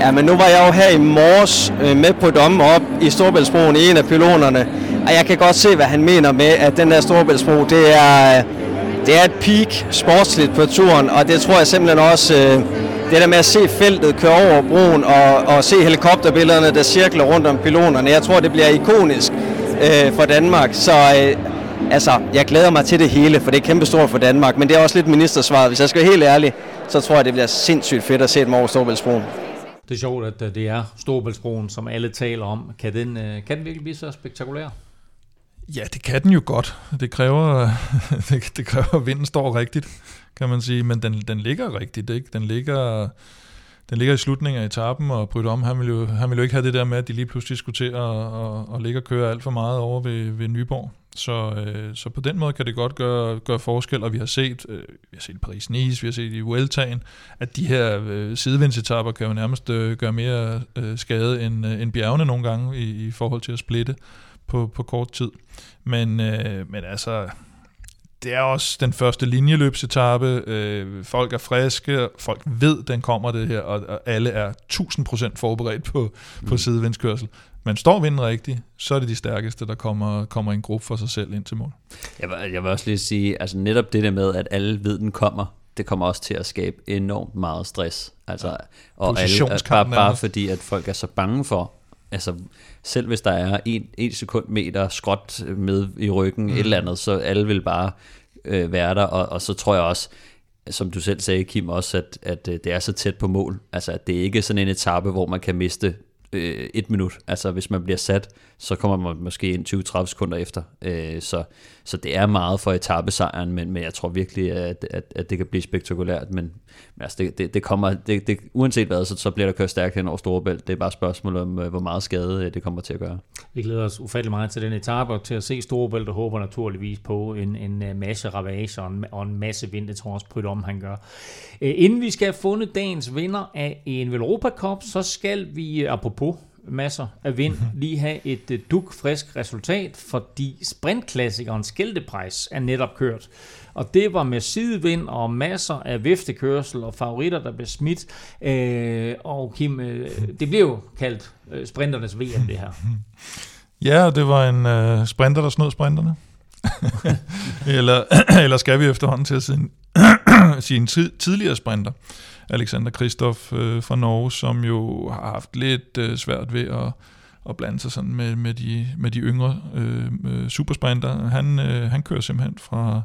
Ja, men nu var jeg jo her i morges øh, med på dommen op i Storbæltsbroen en af pylonerne, og jeg kan godt se, hvad han mener med, at den der Storbæltsbro, det er, det er et peak sportsligt på turen, og det tror jeg simpelthen også, øh, det der med at se feltet køre over broen og, og se helikopterbillederne, der cirkler rundt om pylonerne, jeg tror, det bliver ikonisk øh, for Danmark. Så øh, altså, jeg glæder mig til det hele, for det er kæmpestort for Danmark, men det er også lidt ministersvaret. Hvis jeg skal være helt ærlig, så tror jeg, det bliver sindssygt fedt at se dem over Storbæltsbroen. Det er sjovt, at øh, det er Storbæltsbroen, som alle taler om. Kan den, øh, kan den virkelig blive så spektakulær? Ja, det kan den jo godt. Det kræver, det, det kræver at vinden står rigtigt, kan man sige. Men den, den ligger rigtigt, ikke? Den ligger, den ligger i slutningen af etappen, og Bryt om, han vil, jo, han vil jo ikke have det der med, at de lige pludselig skulle til at, at, at ligge og køre alt for meget over ved, ved Nyborg. Så, øh, så på den måde kan det godt gøre, gøre forskel, og vi har set, øh, vi har set Paris-Nice, vi har set i Vueltaen, at de her øh, sidevindsetapper kan jo nærmest øh, gøre mere øh, skade end, øh, end bjergene nogle gange i, i forhold til at splitte på, på kort tid. Men, øh, men altså, det er også den første linjeløbsetappe. Øh, folk er friske, folk ved, den kommer det her, og, og alle er 1000% forberedt på, mm. på sidevindskørsel. Men står vinden rigtigt, så er det de stærkeste, der kommer, kommer en gruppe for sig selv ind til mål. Jeg vil, jeg vil også lige sige, altså netop det der med, at alle ved, den kommer, det kommer også til at skabe enormt meget stress. Altså, ja. og alle, bare, bare fordi, at folk er så bange for, altså selv hvis der er en, en sekund meter skråt med i ryggen, mm. et eller andet, så alle vil bare øh, være der, og, og så tror jeg også, som du selv sagde, Kim, også, at, at øh, det er så tæt på mål. Altså, at det er ikke sådan en etape, hvor man kan miste øh, et minut. Altså hvis man bliver sat, så kommer man måske ind 20-30 sekunder efter. Øh, så, så det er meget for etappesejren, men, men jeg tror virkelig, at, at, at det kan blive spektakulært. Men, men altså det, det, det kommer, det, det, uanset hvad, så, så bliver der kørt stærkt hen over Storebælt. Det er bare et spørgsmål om, øh, hvor meget skade øh, det kommer til at gøre. Vi glæder os ufattelig meget til den etape, og til at se Storebælt, og håber naturligvis på en, en øh, masse ravage og en, og en masse vind, det tror jeg også om, han gør. Inden vi skal have fundet dagens vinder af en Velropa Cup, så skal vi, apropos masser af vind, mhm. lige have et uh, duk frisk resultat, fordi sprintklassikeren Skældepræs er netop kørt. Og det var med sidevind og masser af viftekørsel og favoritter, der blev smidt. Øh, og Kim, øh, det blev jo kaldt øh, sprinternes VM, det her. Ja, det var en øh, sprinter, der snød sprinterne. eller, eller skal vi efterhånden til at sige, sige en tidligere sprinter. Alexander Kristoff øh, fra Norge, som jo har haft lidt øh, svært ved at, at blande sig sådan med, med, de, med de yngre øh, supersprinter. Han, øh, han kører simpelthen fra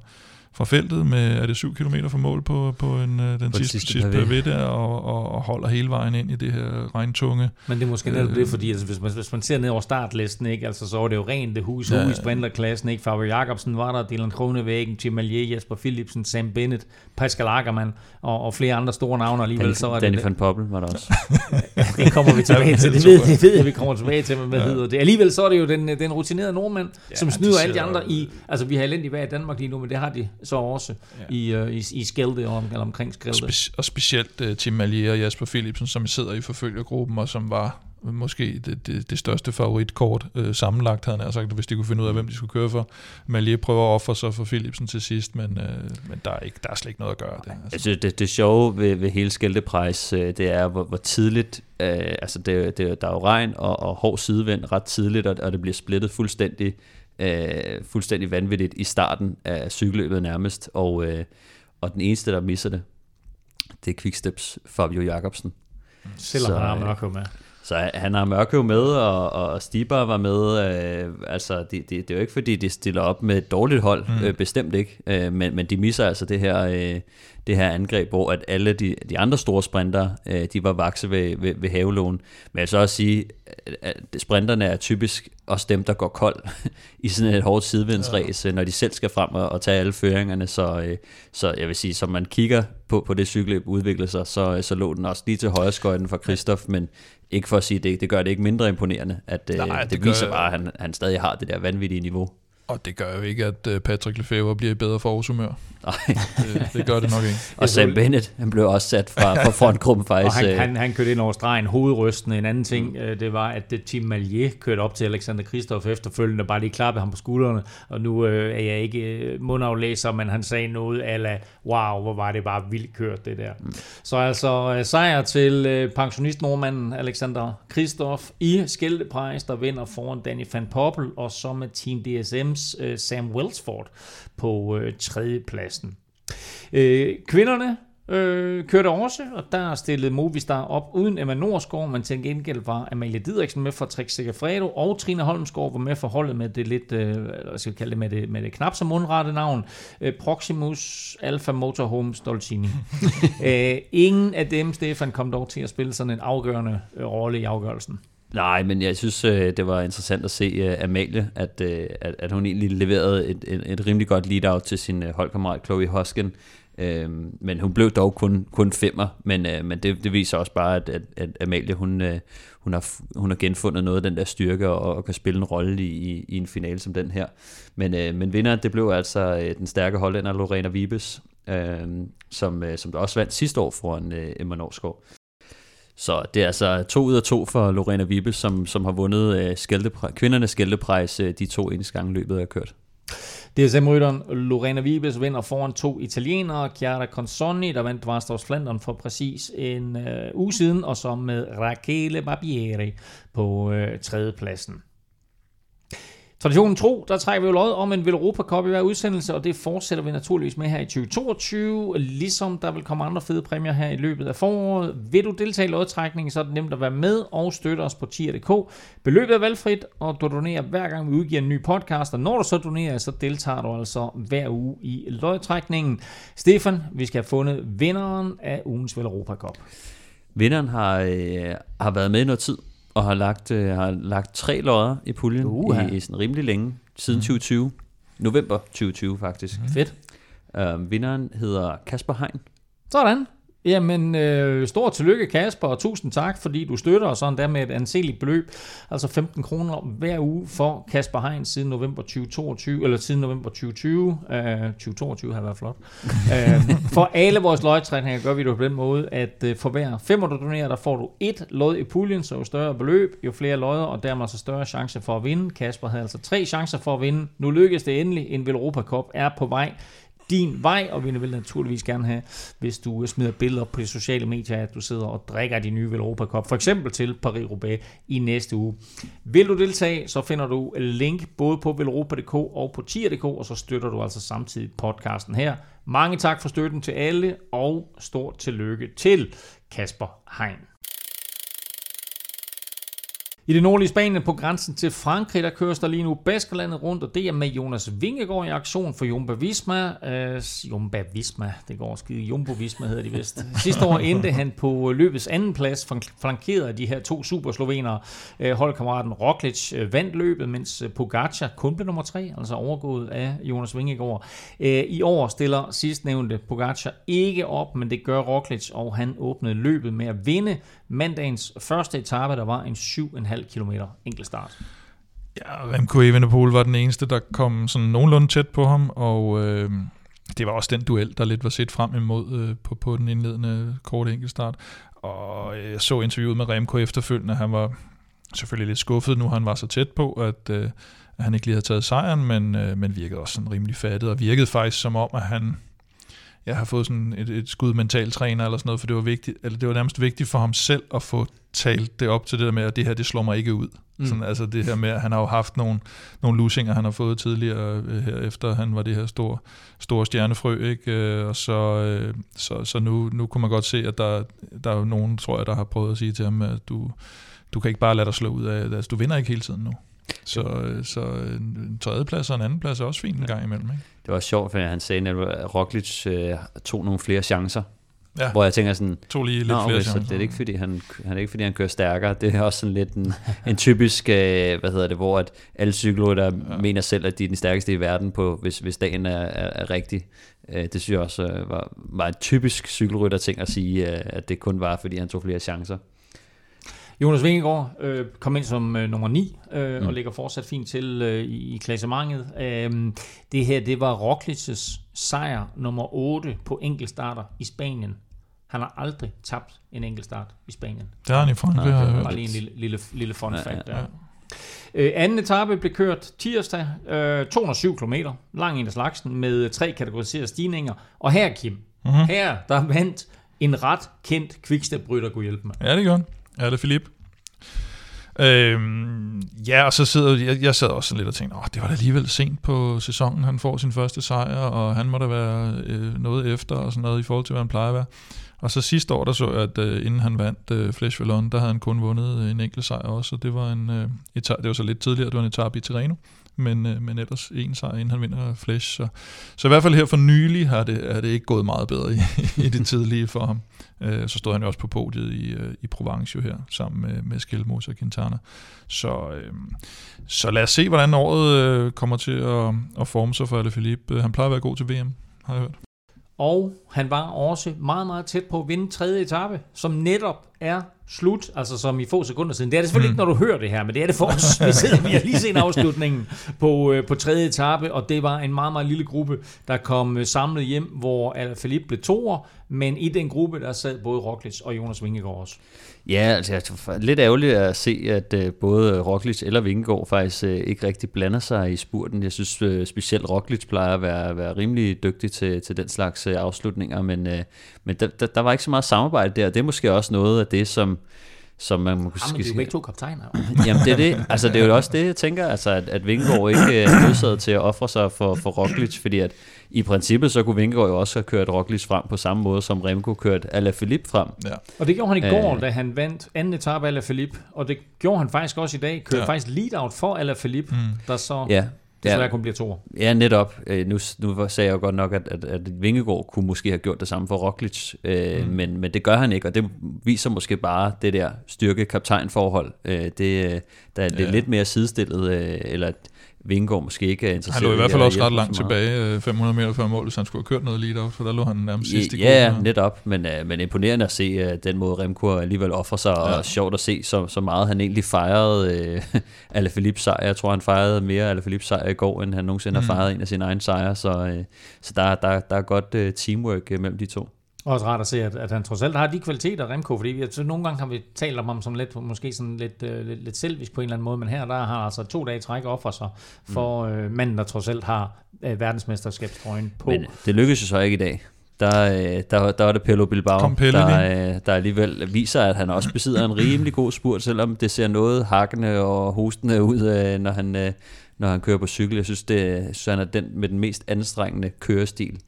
fra feltet med, er det 7 km fra mål på, på en, øh, den på sidste, sidste, sidste pavé der, og, og, og holder hele vejen ind i det her regntunge. Men det er måske netop øh, det, fordi altså, hvis, man, hvis man ser ned over startlisten, ikke, altså, så var det jo rent det hus ja, i sprinterklassen. Ikke? Fabio Jacobsen var der, Dylan Kronevæggen, Tim Allier, Jesper Philipsen, Sam Bennett, Pascal Ackermann og, og flere andre store navne alligevel. Dan, så var Danny det, van Poppel var der også. det kommer vi tilbage til. Det ved, det ved jeg, vi kommer tilbage til, men hvad ja. hedder det? Alligevel så er det jo den, den rutinerede nordmand, ja, som snyder alle de andre i, altså vi har elendig vejr i Danmark lige nu, men det har de så også ja i, uh, i, i Skelde og, eller omkring Skelde. Og, spe, og specielt uh, Tim Malier og Jasper Philipsen, som sidder i forfølgergruppen, og som var måske det, det, det største favoritkort uh, sammenlagt, havde han sagt, hvis de kunne finde ud af, hvem de skulle køre for. Malier prøver at ofre sig for Philipsen til sidst, men, uh, men der, er ikke, der er slet ikke noget at gøre. Det, altså. Altså, det, det sjove ved, ved hele Skældeprejs, uh, det er, hvor, hvor tidligt, uh, altså det, det, der er jo regn og, og hård sidevind ret tidligt, og, og det bliver splittet fuldstændig øh, fuldstændig vanvittigt i starten af cykelløbet nærmest, og, øh, og den eneste, der misser det, det er Quicksteps Fabio Jacobsen. Selvom så, han har øh, med. Så han har Mørkøv med, og, og Stiber var med. Øh, altså, det, det, det er jo ikke, fordi de stiller op med et dårligt hold, mm. øh, bestemt ikke. Øh, men, men de misser altså det her, øh, det her angreb, hvor at alle de, de andre store sprinter, øh, de var vakse ved, ved, ved havelån. Men jeg så også sige, at sprinterne er typisk også dem, der går kold i sådan et hårdt sidevindsræs, ja. når de selv skal frem og, og tage alle føringerne. Så, øh, så jeg vil sige, som man kigger på, på det cykelløb udvikle sig, så, så lå den også lige til højre skøjten for Kristoff, men ikke for at sige, det, det gør det ikke mindre imponerende, at øh, Nej, det, det viser gør, bare, at han, han stadig har det der vanvittige niveau. Og det gør jo ikke, at øh, Patrick Lefebvre bliver i bedre forårshumør. Nej. det, det gør det nok ikke. og Sam Bennett, han blev også sat fra, fra frontgruppen faktisk. og han, øh. han, han kørte ind over stregen hovedrystende. En anden ting, mm. det var, at Tim Malier kørte op til Alexander Kristoff efterfølgende, bare lige klappede ham på skuldrene. Og nu øh, er jeg ikke øh, mundaflæser, men han sagde noget ala, wow, hvor var det bare vildt kørt det der. Mm. Så altså øh, sejr til øh, pensionist nordmanden Alexander Kristoff i Skældepræs, der vinder foran Danny van Poppel, og så med Team DSM's øh, Sam Welsford på øh, tredje pladsen. Øh, kvinderne øh, kørte også, og der stillede Movistar op uden Emma Norsgaard, men til gengæld var Amalie Didriksen med for Trek Segafredo, og Trine Holmsgaard var med for holdet med det lidt, øh, hvad skal vi kalde det, med det, med det knap så mundrette navn, øh, Proximus Alpha Motorhome Stoltini. øh, ingen af dem, Stefan, kom dog til at spille sådan en afgørende øh, rolle i afgørelsen. Nej, men jeg synes, øh, det var interessant at se øh, Amalie, at, øh, at, at hun egentlig leverede et, et, et rimelig godt lead-out til sin holdkammerat Chloe Hosken. Øhm, men hun blev dog kun, kun femmer, men, men det, det viser også bare, at, at, at Amalie hun, hun, har, hun har genfundet noget af den der styrke og, og kan spille en rolle i, i en finale som den her. Men, men vinder, det blev altså den stærke hollænder Lorena Vibes, øhm, som, som der også vandt sidste år foran Emma Norsgaard. Så det er altså to ud af to for Lorena Vibe, som, som har vundet øh, skældepre- kvindernes skældepræs øh, de to eneste gange løbet er kørt. DSM-rytteren Lorena Vibes vinder foran to italienere, Chiara Consonni, der vandt Varstors Flandern for præcis en øh, uge siden, og så med Rachele Barbieri på øh, tredjepladsen. Traditionen tro, der trækker vi jo lod om en Velropa Cup i hver udsendelse, og det fortsætter vi naturligvis med her i 2022, ligesom der vil komme andre fede præmier her i løbet af foråret. Vil du deltage i lodtrækningen, så er det nemt at være med og støtte os på tier.dk. Beløbet er valgfrit, og du donerer hver gang vi udgiver en ny podcast, og når du så donerer, så deltager du altså hver uge i lodtrækningen. Stefan, vi skal have fundet vinderen af ugens Velropa Cup. Vinderen har, øh, har været med i noget tid, og har lagt, øh, har lagt tre lodder i puljen i, i sådan rimelig længe, siden mm. 2020. November 2020 faktisk. Mm. Fedt. Uh, vinderen hedder Kasper Hein. Sådan. Jamen, øh, stort tillykke Kasper, og tusind tak, fordi du støtter os sådan der med et anseligt beløb, altså 15 kroner hver uge for Kasper Heinz siden november 2022, eller siden november 2020. Øh, 2022 har været flot. øh, for alle vores lodtrækninger gør vi det på den måde, at øh, for hver fem du donerer, der får du et lod i puljen, så jo større beløb, jo flere lodder, og dermed så større chance for at vinde. Kasper havde altså tre chancer for at vinde. Nu lykkedes det endelig. En Europa Cup er på vej din vej, og vi vil naturligvis gerne have, hvis du smider billeder på de sociale medier, at du sidder og drikker de nye Europa Cup, for eksempel til Paris-Roubaix i næste uge. Vil du deltage, så finder du link både på velropa.dk og på tier.dk, og så støtter du altså samtidig podcasten her. Mange tak for støtten til alle, og stort tillykke til Kasper Hein. I det nordlige Spanien på grænsen til Frankrig, der køres der lige nu Baskerlandet rundt, og det er med Jonas Vingegaard i aktion for Jumbo Visma. Uh, Jumbo Visma, det går skide. Jumbo Visma hedder de vist. Sidste år endte han på løbets anden plads, flankeret af de her to superslovenere. Uh, holdkammeraten Roglic uh, vandt løbet, mens Pogacar kun blev nummer tre, altså overgået af Jonas Vingegaard. Uh, I år stiller sidstnævnte Pogacar ikke op, men det gør Roglic, og han åbnede løbet med at vinde mandagens første etape, der var en 7,5 km enkeltstart. Ja, Remco Evenepoel var den eneste, der kom sådan nogenlunde tæt på ham, og øh, det var også den duel, der lidt var set frem imod øh, på, på den indledende korte enkeltstart. Og øh, jeg så interviewet med Remco efterfølgende, han var selvfølgelig lidt skuffet nu, han var så tæt på, at, øh, at han ikke lige havde taget sejren, men, øh, men virkede også sådan rimelig fattet, og virkede faktisk som om, at han jeg har fået sådan et, et skud mental træner eller sådan noget, for det var vigtigt, eller det var nærmest vigtigt for ham selv at få talt det op til det der med, at det her, det slår mig ikke ud. Mm. Sådan, altså det her med, at han har jo haft nogle, nogle lusinger, han har fået tidligere øh, her, efter han var det her store, store stjernefrø, ikke? Øh, og så, øh, så, så nu, nu kunne man godt se, at der, der er jo nogen, tror jeg, der har prøvet at sige til ham, at du, du kan ikke bare lade dig slå ud af, altså du vinder ikke hele tiden nu. Så, øh, så en, tredjeplads og en anden plads er også fint en gang imellem. Ikke? Det var sjovt, for han sagde, at Roglic øh, tog nogle flere chancer. Ja. Hvor jeg tænker sådan, Tog lige lidt Nå, flere okay, så chancer. det er ikke fordi han, han er ikke fordi han kører stærkere. Det er også sådan lidt en, en typisk, øh, hvad hedder det, hvor at alle cykelrytter ja. mener selv, at de er den stærkeste i verden på, hvis, hvis dagen er, er, er rigtig. Øh, det synes jeg også øh, var, var en typisk cykelrytter ting at sige, øh, at det kun var fordi han tog flere chancer. Jonas Vingegaard øh, kom ind som øh, nummer 9 øh, mm. og ligger fortsat fint til øh, i, i klassementet. Øh, det her, det var Rocklit's sejr nummer 8 på enkeltstarter i Spanien. Han har aldrig tabt en enkeltstart i Spanien. Det har han i Frankrig, jeg hørt. Bare lige en lille, lille, lille fun Ja, fact ja, der. Øh, anden etape blev kørt tirsdag, øh, 207 km, lang en af slagsen, med tre kategoriserede stigninger. Og her, Kim, Mhm. mm-hmm. her der vandt en ret kendt quickstep-rytter, kunne hjælpe mig. Ja, det gør han. Ja, det er Philip. Øhm, ja, og så sidder jeg, jeg sad også sådan lidt og tænkte, Åh, det var da alligevel sent på sæsonen, han får sin første sejr, og han må da være øh, noget efter og sådan noget i forhold til, hvad han plejer at være. Og så sidste år, der så jeg, at øh, inden han vandt øh, Flash Vallon, der havde han kun vundet en enkelt sejr også, og det var, en, øh, etab, det var så lidt tidligere, det var en etape i Tirreno, men, øh, men ellers en sejr, inden han vinder Flash. Så, så i hvert fald her for nylig har det, er det ikke gået meget bedre i, i det tidlige for ham. Øh, så stod han jo også på podiet i, øh, i Provence jo her, sammen med, med Skelmos og Quintana. Så, øh, så lad os se, hvordan året øh, kommer til at, at forme sig for Alaphilippe. Han plejer at være god til VM, har jeg hørt. Og han var også meget, meget tæt på at vinde tredje etape, som netop er slut, altså som i få sekunder siden. Det er det selvfølgelig mm. ikke, når du hører det her, men det er det for os. Vi, sidder, vi har lige set afslutningen på, øh, på tredje etape, og det var en meget, meget lille gruppe, der kom øh, samlet hjem, hvor Alaphilippe blev toer, men i den gruppe, der sad både Roglic og Jonas Vingegaard også. Ja, altså lidt ærgerligt at se, at øh, både Roglic eller Vingegaard faktisk øh, ikke rigtig blander sig i spurten. Jeg synes øh, specielt Roglic plejer at være, være rimelig dygtig til, til den slags øh, afslutninger, men, øh, men der, der, der var ikke så meget samarbejde der. Det er måske også noget af det, som, som man måske... Jamen, det er jo begge to kaptajner. Jamen det er det. Altså det er jo også det, jeg tænker, altså, at, at Vingegaard ikke er nødsaget til at ofre sig for, for Roglic, fordi at i princippet så kunne Vingegaard jo også have kørt Roglic frem på samme måde, som Remco kørte Alaphilippe frem. Ja. Og det gjorde han i går, Øh. da han vandt anden etape af Alaphilippe, og det gjorde han faktisk også i dag. Kørte ja. faktisk lead-out for Alaphilippe, mm. der så Ja, desværre ja, kun bliver toer. ja netop. Øh, Nu, nu sagde jeg jo godt nok, at, at, at Vingegaard kunne måske have gjort det samme for Roglic, øh, mm. men, men det gør han ikke, og det viser måske bare det der styrke-kaptajn-forhold. Øh, det, øh, der er ja. lidt mere sidestillet, øh, eller at Vingegaard måske ikke er interesseret Han lå i hvert fald også ret langt så tilbage, øh, 500 meter før mål, hvis han skulle have kørt noget lead for der lå han nærmest sidst i Ja, ja, netop, men, uh, men imponerende at se uh, den måde Remco alligevel offrer sig. Ja. og sjovt at se så, så meget han egentlig fejrede uh, Alaphilippe sejr. Jeg tror, han fejrede mere Alaphilippe sejr i går, end han nogensinde Mm. har fejret en af sine egne sejre, så, uh, så der, der, der er godt uh, teamwork uh, mellem de to. Også rart at se, at, at han trods alt har de kvaliteter, Remco, fordi vi, så nogle gange har vi talt om ham som lidt, måske sådan lidt, øh, lidt, lidt selvisk på en eller anden måde, men her der har han altså to dage træk offer sig for mm. øh, manden, der trods alt har øh, verdensmesterskabstrøjen på. Men det lykkedes jo så ikke i dag. Der, øh, der, der var det Pello Bilbao, Kom Pelle der, øh, der alligevel viser, at han også besidder en rimelig god spurt, selvom det ser noget hakkende og hostende ud, øh, når han, når han kører på cykel. Jeg synes, det, synes han er den med den mest anstrengende kørestil.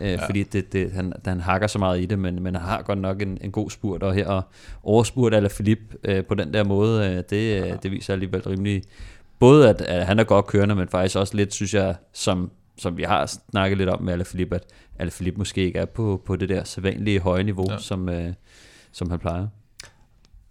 Øh, ja. Fordi det, det, han, han hakker så meget i det, men, men han har godt nok en, en god spurt, og her og overspurt eller Philip øh, på den der måde, øh, det, øh, det viser alligevel rimelig, både at, at han er godt kørende, men faktisk også lidt, synes jeg, som, som vi har snakket lidt om med Alaphilippe, at Alaphilippe måske ikke er på, på det der sædvanlige høje niveau, ja. Ja. som, øh, som han plejer.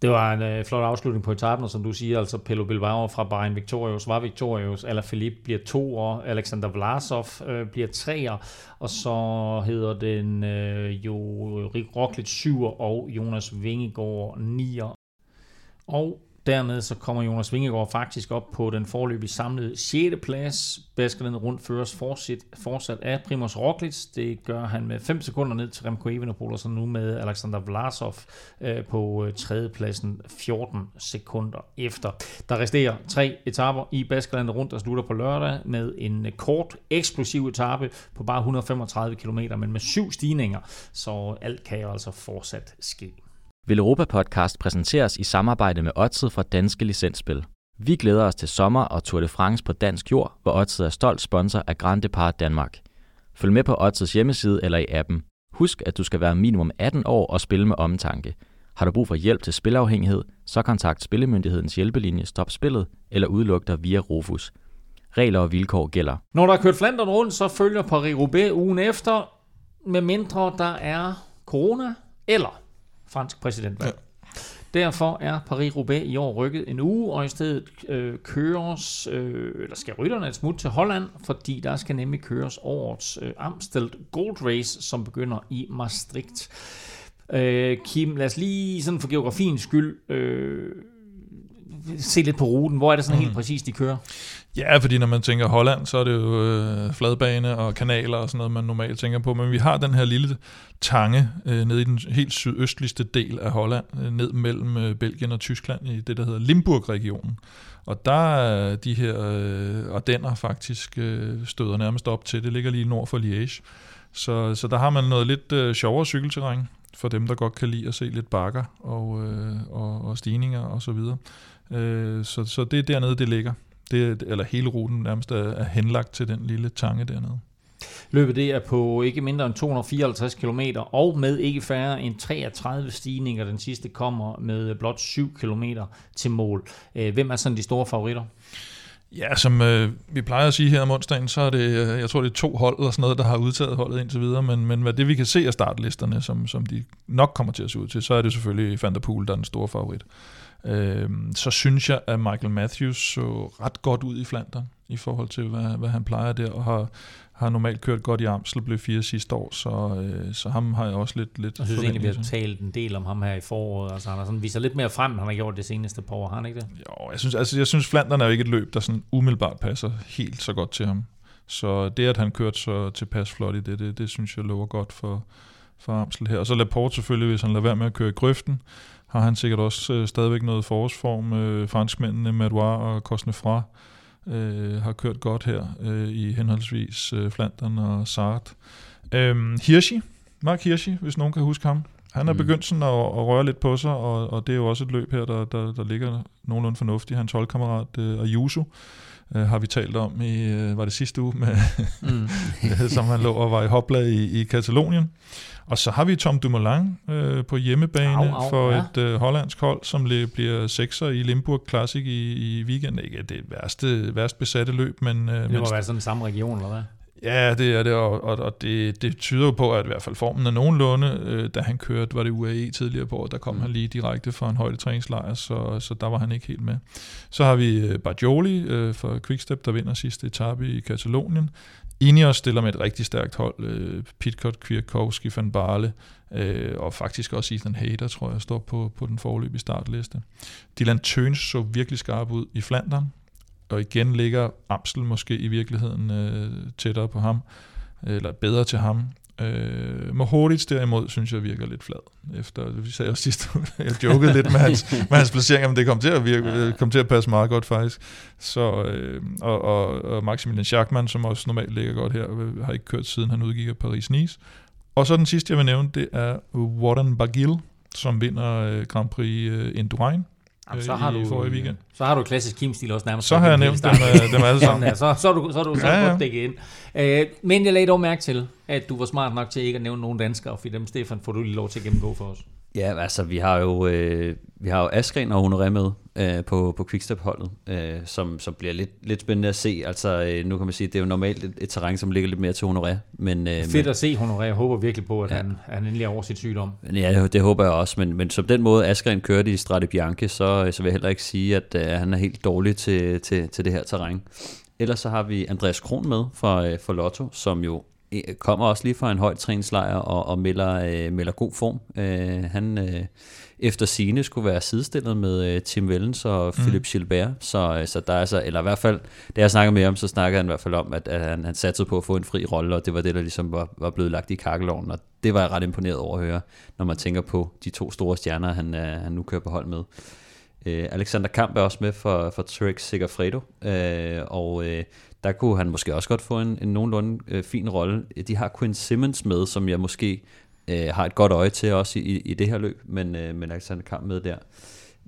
Det var en øh, flot afslutning på etappen, og som du siger, altså Pello Bilbao fra Bahrain Victorious var Victorious, Alaphilippe bliver toer, Alexander Vlasov øh, bliver treer, og så hedder den øh, jo Rik Roglic syver og Jonas Vingegaard nier. Og dermed så kommer Jonas Vingegaard faktisk op på den forløbige samlede 6. plads. Baskerne rundt føres fortsat, fortsat af Primoz Roglic. Det gør han med 5 sekunder ned til Remco Evenepoel, og så nu med Alexander Vlasov øh, på 3. pladsen 14 sekunder efter. Der resterer tre etaper i Baskerlandet rundt, der slutter på lørdag med en øh, kort, eksplosiv etape på bare 135 km, men med syv stigninger, så alt kan jo altså fortsat ske. Vil Europa Podcast præsenteres i samarbejde med Odset fra Danske Licensspil. Vi glæder os til sommer og Tour de France på dansk jord, hvor Odset er stolt sponsor af Grand Depart Danmark. Følg med på Odsets hjemmeside eller i appen. Husk, at du skal være minimum 18 år og spille med omtanke. Har du brug for hjælp til spilafhængighed, så kontakt Spillemyndighedens hjælpelinje Stop Spillet eller udluk dig via Rufus. Regler og vilkår gælder. Når der er kørt Flandern rundt, så følger Paris-Roubaix ugen efter, med mindre der er corona eller fransk præsidentvalg. Ja. Derfor er Paris-Roubaix i år rykket en uge, og i stedet øh, køres, øh, eller skal rytterne et smut til Holland, fordi der skal nemlig køres årets øh, Amstel Gold Race, som begynder i Maastricht. Øh, Kim, lad os lige sådan for geografiens skyld øh, se lidt på ruten. Hvor er det sådan mm. helt præcist, de kører? Ja, fordi når man tænker Holland, så er det jo øh, fladbane og kanaler og sådan noget, man normalt tænker på. Men vi har den her lille tange øh, nede i den helt sydøstligste del af Holland, øh, ned mellem øh, Belgien og Tyskland i det, der hedder Limburg-regionen. Og der er de her øh, Ardenner faktisk øh, støder nærmest op til. Det ligger lige nord for Liège. Så, så der har man noget lidt øh, sjovere cykelterræn for dem, der godt kan lide at se lidt bakker og, øh, og, og stigninger og så videre. Øh, så, så det er dernede, det ligger. Det, eller hele ruten nærmest er, er henlagt til den lille tange dernede. Løbet det er på ikke mindre end 254 km, og med ikke færre end 33 stigninger. Den sidste kommer med blot 7 km til mål. Øh, hvem er sådan de store favoritter? Ja, som øh, vi plejer at sige her om onsdagen, så er det, øh, jeg tror det er to hold eller sådan noget, der har udtaget holdet indtil videre, men, men hvad det vi kan se af startlisterne, som, som de nok kommer til at se ud til, så er det selvfølgelig Van der Poel, der er den store favorit. Øh, så synes jeg, at Michael Matthews så ret godt ud i Flandern, i forhold til, hvad, hvad han plejer der, og har, har normalt kørt godt i Amstel, blev fire sidste år, så, øh, så ham har jeg også lidt lidt Jeg synes egentlig, vi har talt en del om ham her i foråret, altså han har sådan, viser lidt mere frem, han har gjort det seneste par år, har han ikke det? Jo, jeg synes, altså, jeg synes Flandern er jo ikke et løb, der sådan umiddelbart passer helt så godt til ham. Så det, at han kørte så tilpas flot i det, det, det synes jeg lover godt for, for Amstel her. Og så Laporte selvfølgelig, hvis han lader være med at køre i grøften, har han sikkert også øh, stadigvæk noget forårsform. Øh, franskmændene Madouar og Cosnefra øh, har kørt godt her øh, i henholdsvis øh, Flandern og Sartre. Øh, Hirschi, Mark Hirschi, hvis nogen kan huske ham. Han er mm. begyndt sådan at, at røre lidt på sig, og, og det er jo også et løb her, der, der, der ligger nogenlunde fornuftigt. Hans holdkammerat øh, Ayuso øh, har vi talt om i, øh, var det sidste uge, med, mm. som han lå og var i hopla i, i Katalonien. Og så har vi Tom Dumoulin øh, på hjemmebane au, au, for ja. et øh, hollandsk hold, som bliver sekser i Limburg Classic i, i weekenden. Ikke det værste, værst besatte løb, men... Øh, det må være sådan den samme region, eller hvad? Ja, det er det, og, og, og det, det tyder jo på, at i hvert fald formen er nogenlunde. Øh, da han kørte, var det UAE tidligere på året, der kom mm. han lige direkte fra en højdetræningslejr, så, så der var han ikke helt med. Så har vi øh, Bargioli øh, for Quickstep, der vinder sidste etape i Katalonien. Ineos stiller med et rigtig stærkt hold. Øh, Pitcock, Kwiatkowski, Van Barle, øh, og faktisk også Ethan Hayter, tror jeg, står på, på den forløbige startliste. Dylan Tøns så virkelig skarp ud i Flandern, og igen ligger Amsel måske i virkeligheden øh, tættere på ham, eller bedre til ham. Øh, Mohoric derimod, synes jeg virker lidt flad. Efter, vi sagde også sidst, jeg jokede lidt med hans, med hans placering, men det kom til at, virke, kom til at passe meget godt faktisk. Så, øh, og, og, og Maximilian Schachmann, som også normalt ligger godt her, øh, har ikke kørt siden han udgik af Paris-Nice. Og så den sidste, jeg vil nævne, det er Warren Bagil, som vinder øh, Grand Prix øh, Indurain Jamen, så har du, forrige weekend. Så har du klassisk Kim-stil også nærmest. Så har jeg nævnt dem, øh, dem alle sammen. ja, så, så, er du, så er du, så ja, ja. godt dækket ind. Uh, men jeg lagde dog mærke til, at du var smart nok til ikke at nævne nogen danskere, for dem, Stefan, får du lige lov til at gennemgå for os. Ja, altså vi har jo, øh, vi har jo Askren og Honoré med øh, på, på Quickstep-holdet, øh, som, som bliver lidt, lidt spændende at se. Altså øh, nu kan man sige, det er jo normalt et, et terræn, som ligger lidt mere til Honoré. Men, øh, Fedt men, at se Honoré. Jeg håber virkelig på, at ja. han, han endelig er over sit sygdom. Ja, det, håber jeg også. Men, men som den måde Askren kørte i Strade Bianche, så, så vil jeg heller ikke sige, at øh, han er helt dårlig til, til, til det her terræn. Ellers så har vi Andreas Kron med fra, øh, fra Lotto, som jo øh, kommer også lige fra en højt træningslejr og, og melder, øh, melder god form. Øh, han øh, efter sine skulle være sidestillet med øh, Tim Wellens og mm. Philip Gilbert, så, øh, så der er så, eller i hvert fald, da jeg snakker med ham, så snakker han i hvert fald om, at, at han, han satte på at få en fri rolle, og det var det, der ligesom var, var blevet lagt i kakkeloven, og det var jeg ret imponeret over at høre, når man tænker på de to store stjerner, han, øh, han nu kører på hold med. Øh, Alexander Kamp er også med for, for Trek Segafredo, øh, og øh, der kunne han måske også godt få en, en nogenlunde øh, fin rolle. De har Quinn Simmons med, som jeg måske øh, har et godt øje til også i, i det her løb, men, øh, men Alexander Kamp med der.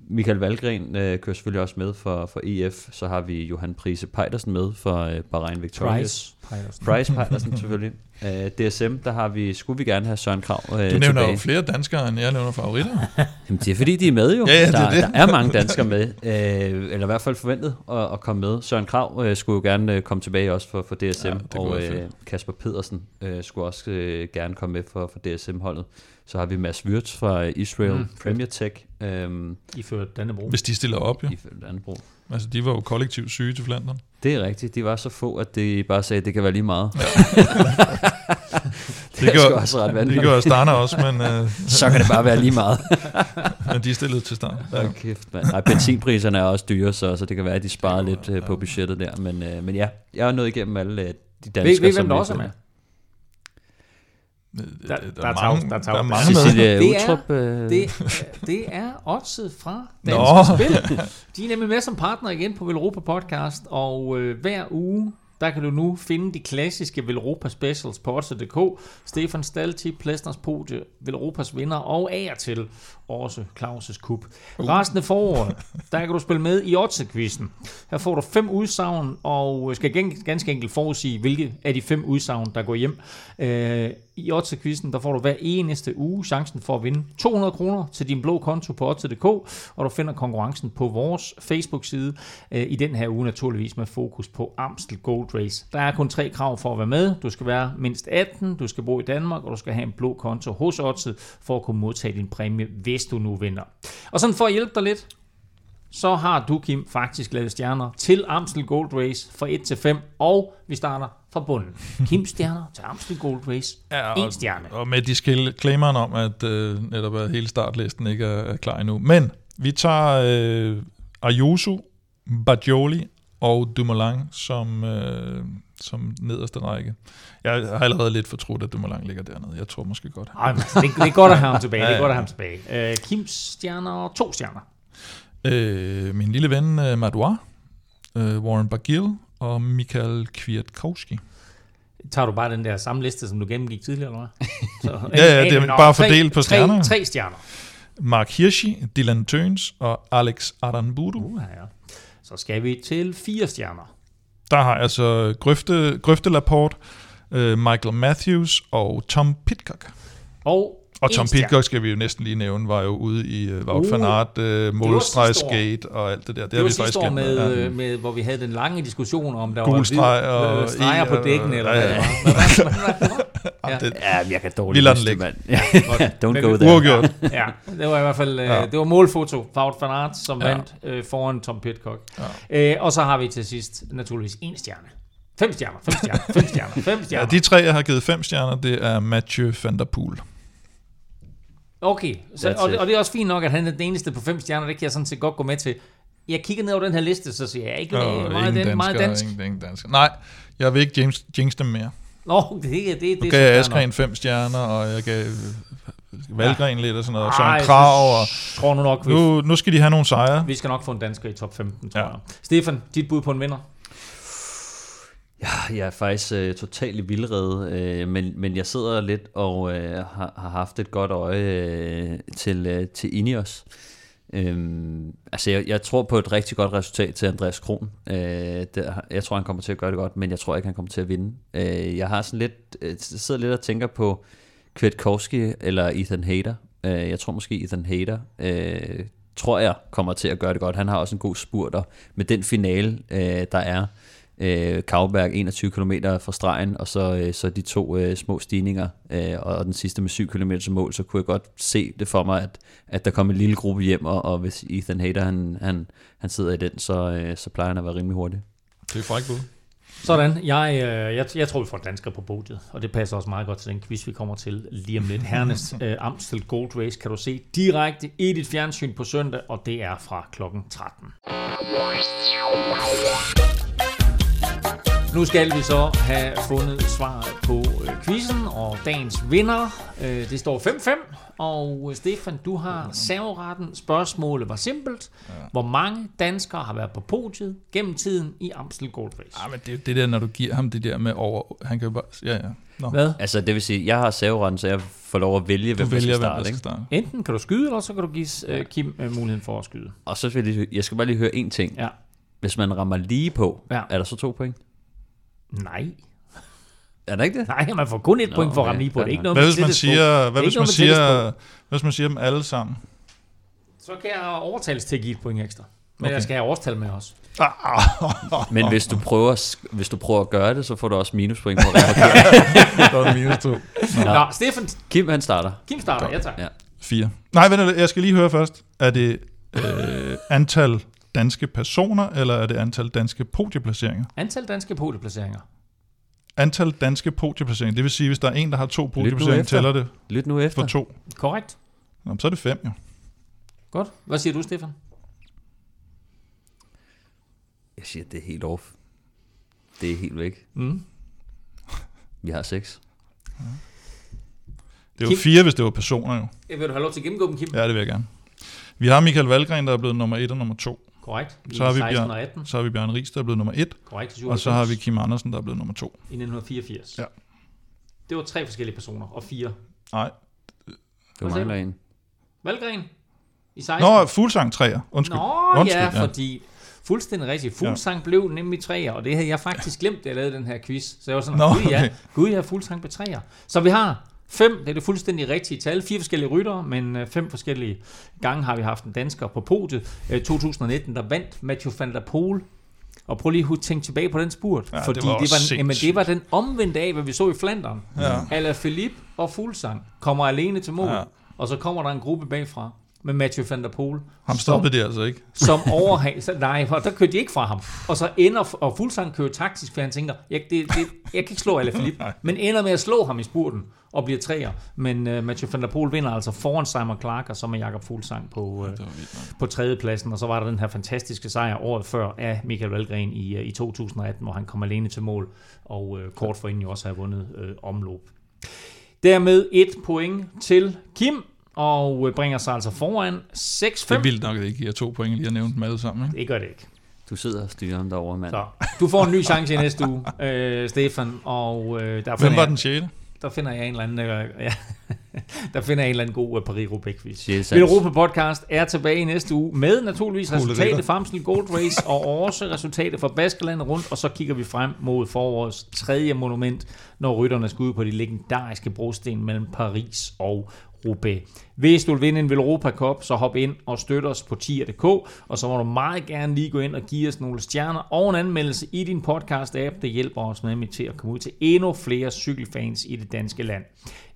Michael Valgren øh, kører selvfølgelig også med for, for EF. Så har vi Johan Prise Pejdersen med for øh, Bahrain Victorious. Price. Pejdersen. Price Pejdersen selvfølgelig. Øh, DSM, der har vi, skulle vi gerne have Søren Krav øh, Du nævner tilbage. jo flere danskere, end jeg nævner favoritter. Jamen, det er fordi, de er med jo. Ja, ja, det er der, det. der er mange danskere med, øh, eller i hvert fald forventet at, at komme med. Søren Krav øh, skulle jo gerne øh, komme tilbage også for, for DSM, Ja, og øh. Kasper Pedersen øh, skulle også øh, gerne komme med for, for DSM-holdet. Så har vi Mads Wirtz fra Israel Mm. Premier Tech øh, I ført Dannebro. Hvis de stiller op, jo. i Dannebro. Altså, de var jo kollektivt syge til Flandern. Det er rigtigt. De var så få, at de bare sagde, at det kan være lige meget. Ja. det, Det er gør- også ret Det gjorde Astana også, men, øh, Så kan det bare være lige meget. men de stillede til start. Ja. kæft, mand. Ej, benzinpriserne er også dyre, så, så det kan være, at de sparer lidt øh, på budgettet der. Men, øh, men ja, jeg har nået igennem alle øh, de danskere, Ved, ved som hvem der også er med? Der, Der- der, der er mange, der er der er mange med. Cecilie Det er-. Øh, Det, er- det er oddset fra Nå. Danske Spil. De er nemlig med som partner igen på Velropa Podcast, og øh, hver uge, der kan du nu finde de klassiske Velropa Specials på odds.dk. Stefan Stalti, Plæstners Podie, Velropas vinder og af og til også Claus' Kup. Resten af foråret, der kan du spille med i Odds-quizzen. Her får du fem udsagn, og skal ganske enkelt forudsige, hvilke af de fem udsagn, der går hjem. Øh, I Odds-quizzen, der får du hver eneste uge chancen for at vinde 200 kroner til din blå konto på Odds.dk, og du finder konkurrencen på vores Facebook-side. Øh, I den her uge naturligvis med fokus på Amstel Gold Race. Der er kun tre krav for at være med. Du skal være mindst 18, du skal bo i Danmark, og du skal have en blå konto hos Oddset for at kunne modtage din præmie, hvis du nu vinder. Og sådan for at hjælpe dig lidt, så har du, Kim, faktisk lavet stjerner til Amstel Gold Race fra 1 til 5, og vi starter fra bunden. Kim stjerner til Amstel Gold Race. Ja, En og, stjerne. og med disclaimeren om, at øh, netop at hele startlisten ikke er, er klar endnu. Men vi tager øh, Ayuso, Bajoli og Dumoulin som, øh, som nederste række. Jeg har allerede lidt fortrudt, at Dumoulin ligger dernede. Jeg tror måske godt. Ej, men det, det er godt at have ham tilbage. Det er godt at have ham tilbage. Øh, Kims stjerner, to stjerner. Øh, min lille ven øh, Madouar, øh, Warren Bargiel og Michael Kwiatkowski. Tager du bare den der samme liste, som du gennemgik tidligere, eller hvad? Så, Ja, ja, det er bare tre- fordelt på tre, stjernerne. Tre stjerner. Mark Hirschi, Dylan Tøns og Alex Aranburu. Uh, ja. Så skal vi til fire stjerner. Der har jeg så Grøfte, Grøfte Laporte, øh, Michael Matthews og Tom Pitcock. Og, Og Tom. Pitcock, skal vi jo næsten lige nævne, var jo ude i uh, Wout Uh, van Aert, uh, målstregsgate og alt det der. Det, Det har var vi faktisk år med, Ja. øh, med, hvor vi havde den lange diskussion om, der Gul var streg og øh, streger på og- dækken, eller ja, hvad ja. det det, det? Ja. Det, Ja, jeg kan dårligt huske ligge. mand. Ja, Don't go there. uafgjort. Ja, det var i hvert fald øh, Ja. det var målfoto. Wout van Aert, som Ja. vandt øh, foran Tom Pitcock. Øh, og så har vi til sidst naturligvis en stjerne. Fem stjerner, fem stjerner, fem stjerner, fem ja, stjerner. de tre, jeg har givet fem stjerner, det er Mathieu van der Poel. Okay, så, og, det, og det er også fint nok, at han er den eneste på fem stjerner. Det kan jeg sådan set godt gå med til. Jeg kigger ned over den her liste, så siger jeg ikke øh, meget, ingen den, meget dansker, dansk. Ingen, ingen dansker. Nej, jeg vil ikke jinx, jinx dem mere. Nå, det, det, det, Nu gav jeg. Askren fem stjerner, og jeg gav øh, Valgren lidt og sådan noget, og så Ej, en krav, og tror nu nok, vi, nu, nu skal de have nogle sejre. vi skal nok få en dansker i top 15, tror Ja. jeg. Stefan, dit bud på en vinder? Ja, jeg er faktisk øh, totalt i vildrede, øh, men, men jeg sidder lidt og øh, har, har haft et godt øje øh, til, øh, til Ineos. Øhm, altså, jeg, jeg tror på et rigtig godt resultat til Andreas Kron. Øh, der, jeg tror, han kommer til at gøre det godt, men jeg tror ikke, han kommer til at vinde. Øh, jeg har sådan lidt, øh, sidder lidt og tænker på Kwiatkowski eller Ethan Hader. Øh, jeg tror måske Ethan Hader, øh, tror jeg, kommer til at gøre det godt. Han har også en god spurt, og med den finale, øh, der er, øh, Kavberg 21 km fra stregen, og så, øh, så de to øh, små stigninger, øh, og den sidste med 7 km til mål, så kunne jeg godt se det for mig, at, at der kom en lille gruppe hjem, og, og hvis Ethan Hader han, han, han sidder i den, så, øh, så plejer han at være rimelig hurtig. Det er fræk bud. Sådan, jeg, øh, jeg, jeg tror, vi får danskere på podiet, og det passer også meget godt til den quiz, vi kommer til lige om lidt. Hernes øh, Amstel Gold Race kan du se direkte i dit fjernsyn på søndag, og det er fra klokken 13. Nu skal vi så have fundet svaret på øh, quizzen og dagens vinder. Øh, det står 5-5, og øh, Stefan, du har serveretten. Spørgsmålet var simpelt. Hvor mange danskere har været på podiet gennem tiden i Amstel Gold Race? Ja, men det er det der, når du giver ham det der med over... Han kan jo bare... Ja, ja. Nå. Hvad? Altså, det vil sige, jeg har serveretten, så jeg får lov at vælge, Du hvem der vælger, skal hvem der starte. skal Ikke? starte. Enten kan du skyde, eller så kan du give øh, Kim øh, muligheden for at skyde. Og så vil jeg, lige, jeg skal bare lige høre en ting. Ja. Hvis man rammer lige på, Ja. er der så to point? Nej. Er der ikke det? Nej, man får kun et Nå, point for at okay. ramme lige på. Det ikke noget Hvad hvis man siger, Det er hvad hvis man siger, hvad hvis man siger dem alle sammen? Så kan jeg overtales til at give et point ekstra. Men Okay. jeg skal have årstal med også. Men hvis du, prøver, hvis du prøver at gøre det, så får du også minuspoint på det. Der er minus to. Nå, Stefan, Kim, han starter. Kim starter. Ja, tak. Ja. Fire. Nej, vent lidt, jeg skal lige høre først. Er det øh, antal danske personer, eller er det antal danske podieplaceringer? Antal danske podieplaceringer. Antal danske podieplaceringer, det vil sige, hvis der er en, der har to podieplaceringer, tæller det Lyt nu efter. for to. Korrekt. Nå, så er det fem, jo. Godt. Hvad siger du, Stefan? Jeg siger, det er helt off. Det er helt væk. Mm. Vi har seks. Det er jo Kim- fire, hvis det var personer, jo. Jeg vil du have lov til at gennemgå dem, Kim? Ja, det vil jeg gerne. Vi har Michael Valgren, der er blevet nummer 1 og nummer 2. Korrekt. I Så har vi 16 Bjørn, og 18. så har vi Bjørn Ries, der er blevet nummer 1. Korrekt. Og så har vi 97 Kim Andersen, der er blevet nummer 2. I 1984. Ja. Det var tre forskellige personer, og fire. Nej. Du Hvad siger mangler en. Valgren i 16. Nå, Fuglsang 3'er. Undskyld. Nå Undskyld, ja, fordi fuldstændig rigtigt. Fuglsang ja. blev nemlig træer, og det havde jeg faktisk glemt, da jeg lavede den her quiz. Så jeg var sådan, Nå, gud ja, okay. gud ja, Fuglsang blev træer. Så vi har fem, det er det fuldstændig rigtige tal, fire forskellige ryttere, men øh, fem forskellige gange har vi haft en dansker på podiet. Øh, 2019, der vandt Mathieu van der Poel. Og prøv lige at tænke tilbage på den spurt, Ja, det fordi var det var, jamen, det var den omvendte af, hvad vi så i Flandern. Ja. Ala Philippe og Fuglsang kommer alene til mål, ja. og så kommer der en gruppe bagfra med Mathieu van der Poel. Ham som- stoppede de altså ikke. som overhal... så- Nej, for der kørte de ikke fra ham. Og så ender... Og Fuglsang kører taktisk, for han tænker, jeg, det, det, jeg kan ikke slå Alaphilippe, men ender med at slå ham i spurten og bliver træer. Men uh, Mathieu van der Poel vinder altså foran Simon Clark, og så med Jakob Fuglsang på, uh, Det vildt nok. på tredjepladsen. Og så var der den her fantastiske sejr året før af Michael Valgren i, uh, i 2018, hvor han kom alene til mål, og uh, kort forinden jo også har vundet uh, omløb. Dermed et point til Kim, og øh, bringer sig altså foran 6-5. Det er vildt nok, at det ikke giver to point, lige at nævne dem alle sammen. Ikke? Det gør det ikke. Du sidder og styrer ham derovre, mand. Så, du får en ny chance i næste uge, øh, Stefan, og øh, der, Hvem var jeg, den sjette? der finder jeg en eller anden, øh, ja, der finder jeg en eller anden god øh, Paris-Roubaix-quiz. Vil Europa Podcast er tilbage i næste uge med naturligvis Cool resultatet fra Amstel Gold Race og også resultatet fra Baskerlandet rundt, og så kigger vi frem mod forårets tredje monument, når rytterne skal ud på de legendariske brosten mellem Paris og Roubaix. Hvis du vil vinde en Velropa Cup, så hop ind og støt os på tier.dk, og så må du meget gerne lige gå ind og give os nogle stjerner og en anmeldelse i din podcast-app. Det hjælper os nemlig til at komme ud til endnu flere cykelfans i det danske land.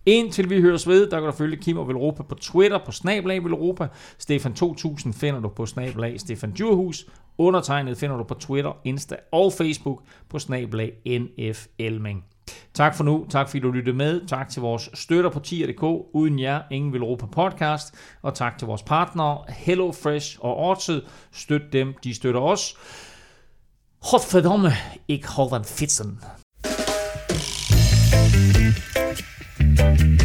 Indtil vi høres ved, der kan du følge Kim og Velropa på Twitter på Snablag Velropa. Stefan 2000 finder du på Snablag Stefan Djurhus. Undertegnet finder du på Twitter, Insta og Facebook på Snablag NF Elming. Tak for nu. Tak fordi du lyttede med. Tak til vores støtter på tier.dk. Uden jer, ingen vil ro på podcast. Og tak til vores partnere, HelloFresh og Orchid. Støt dem, de støtter os. Hot fordomme, ikke Holland Fitzen. thank you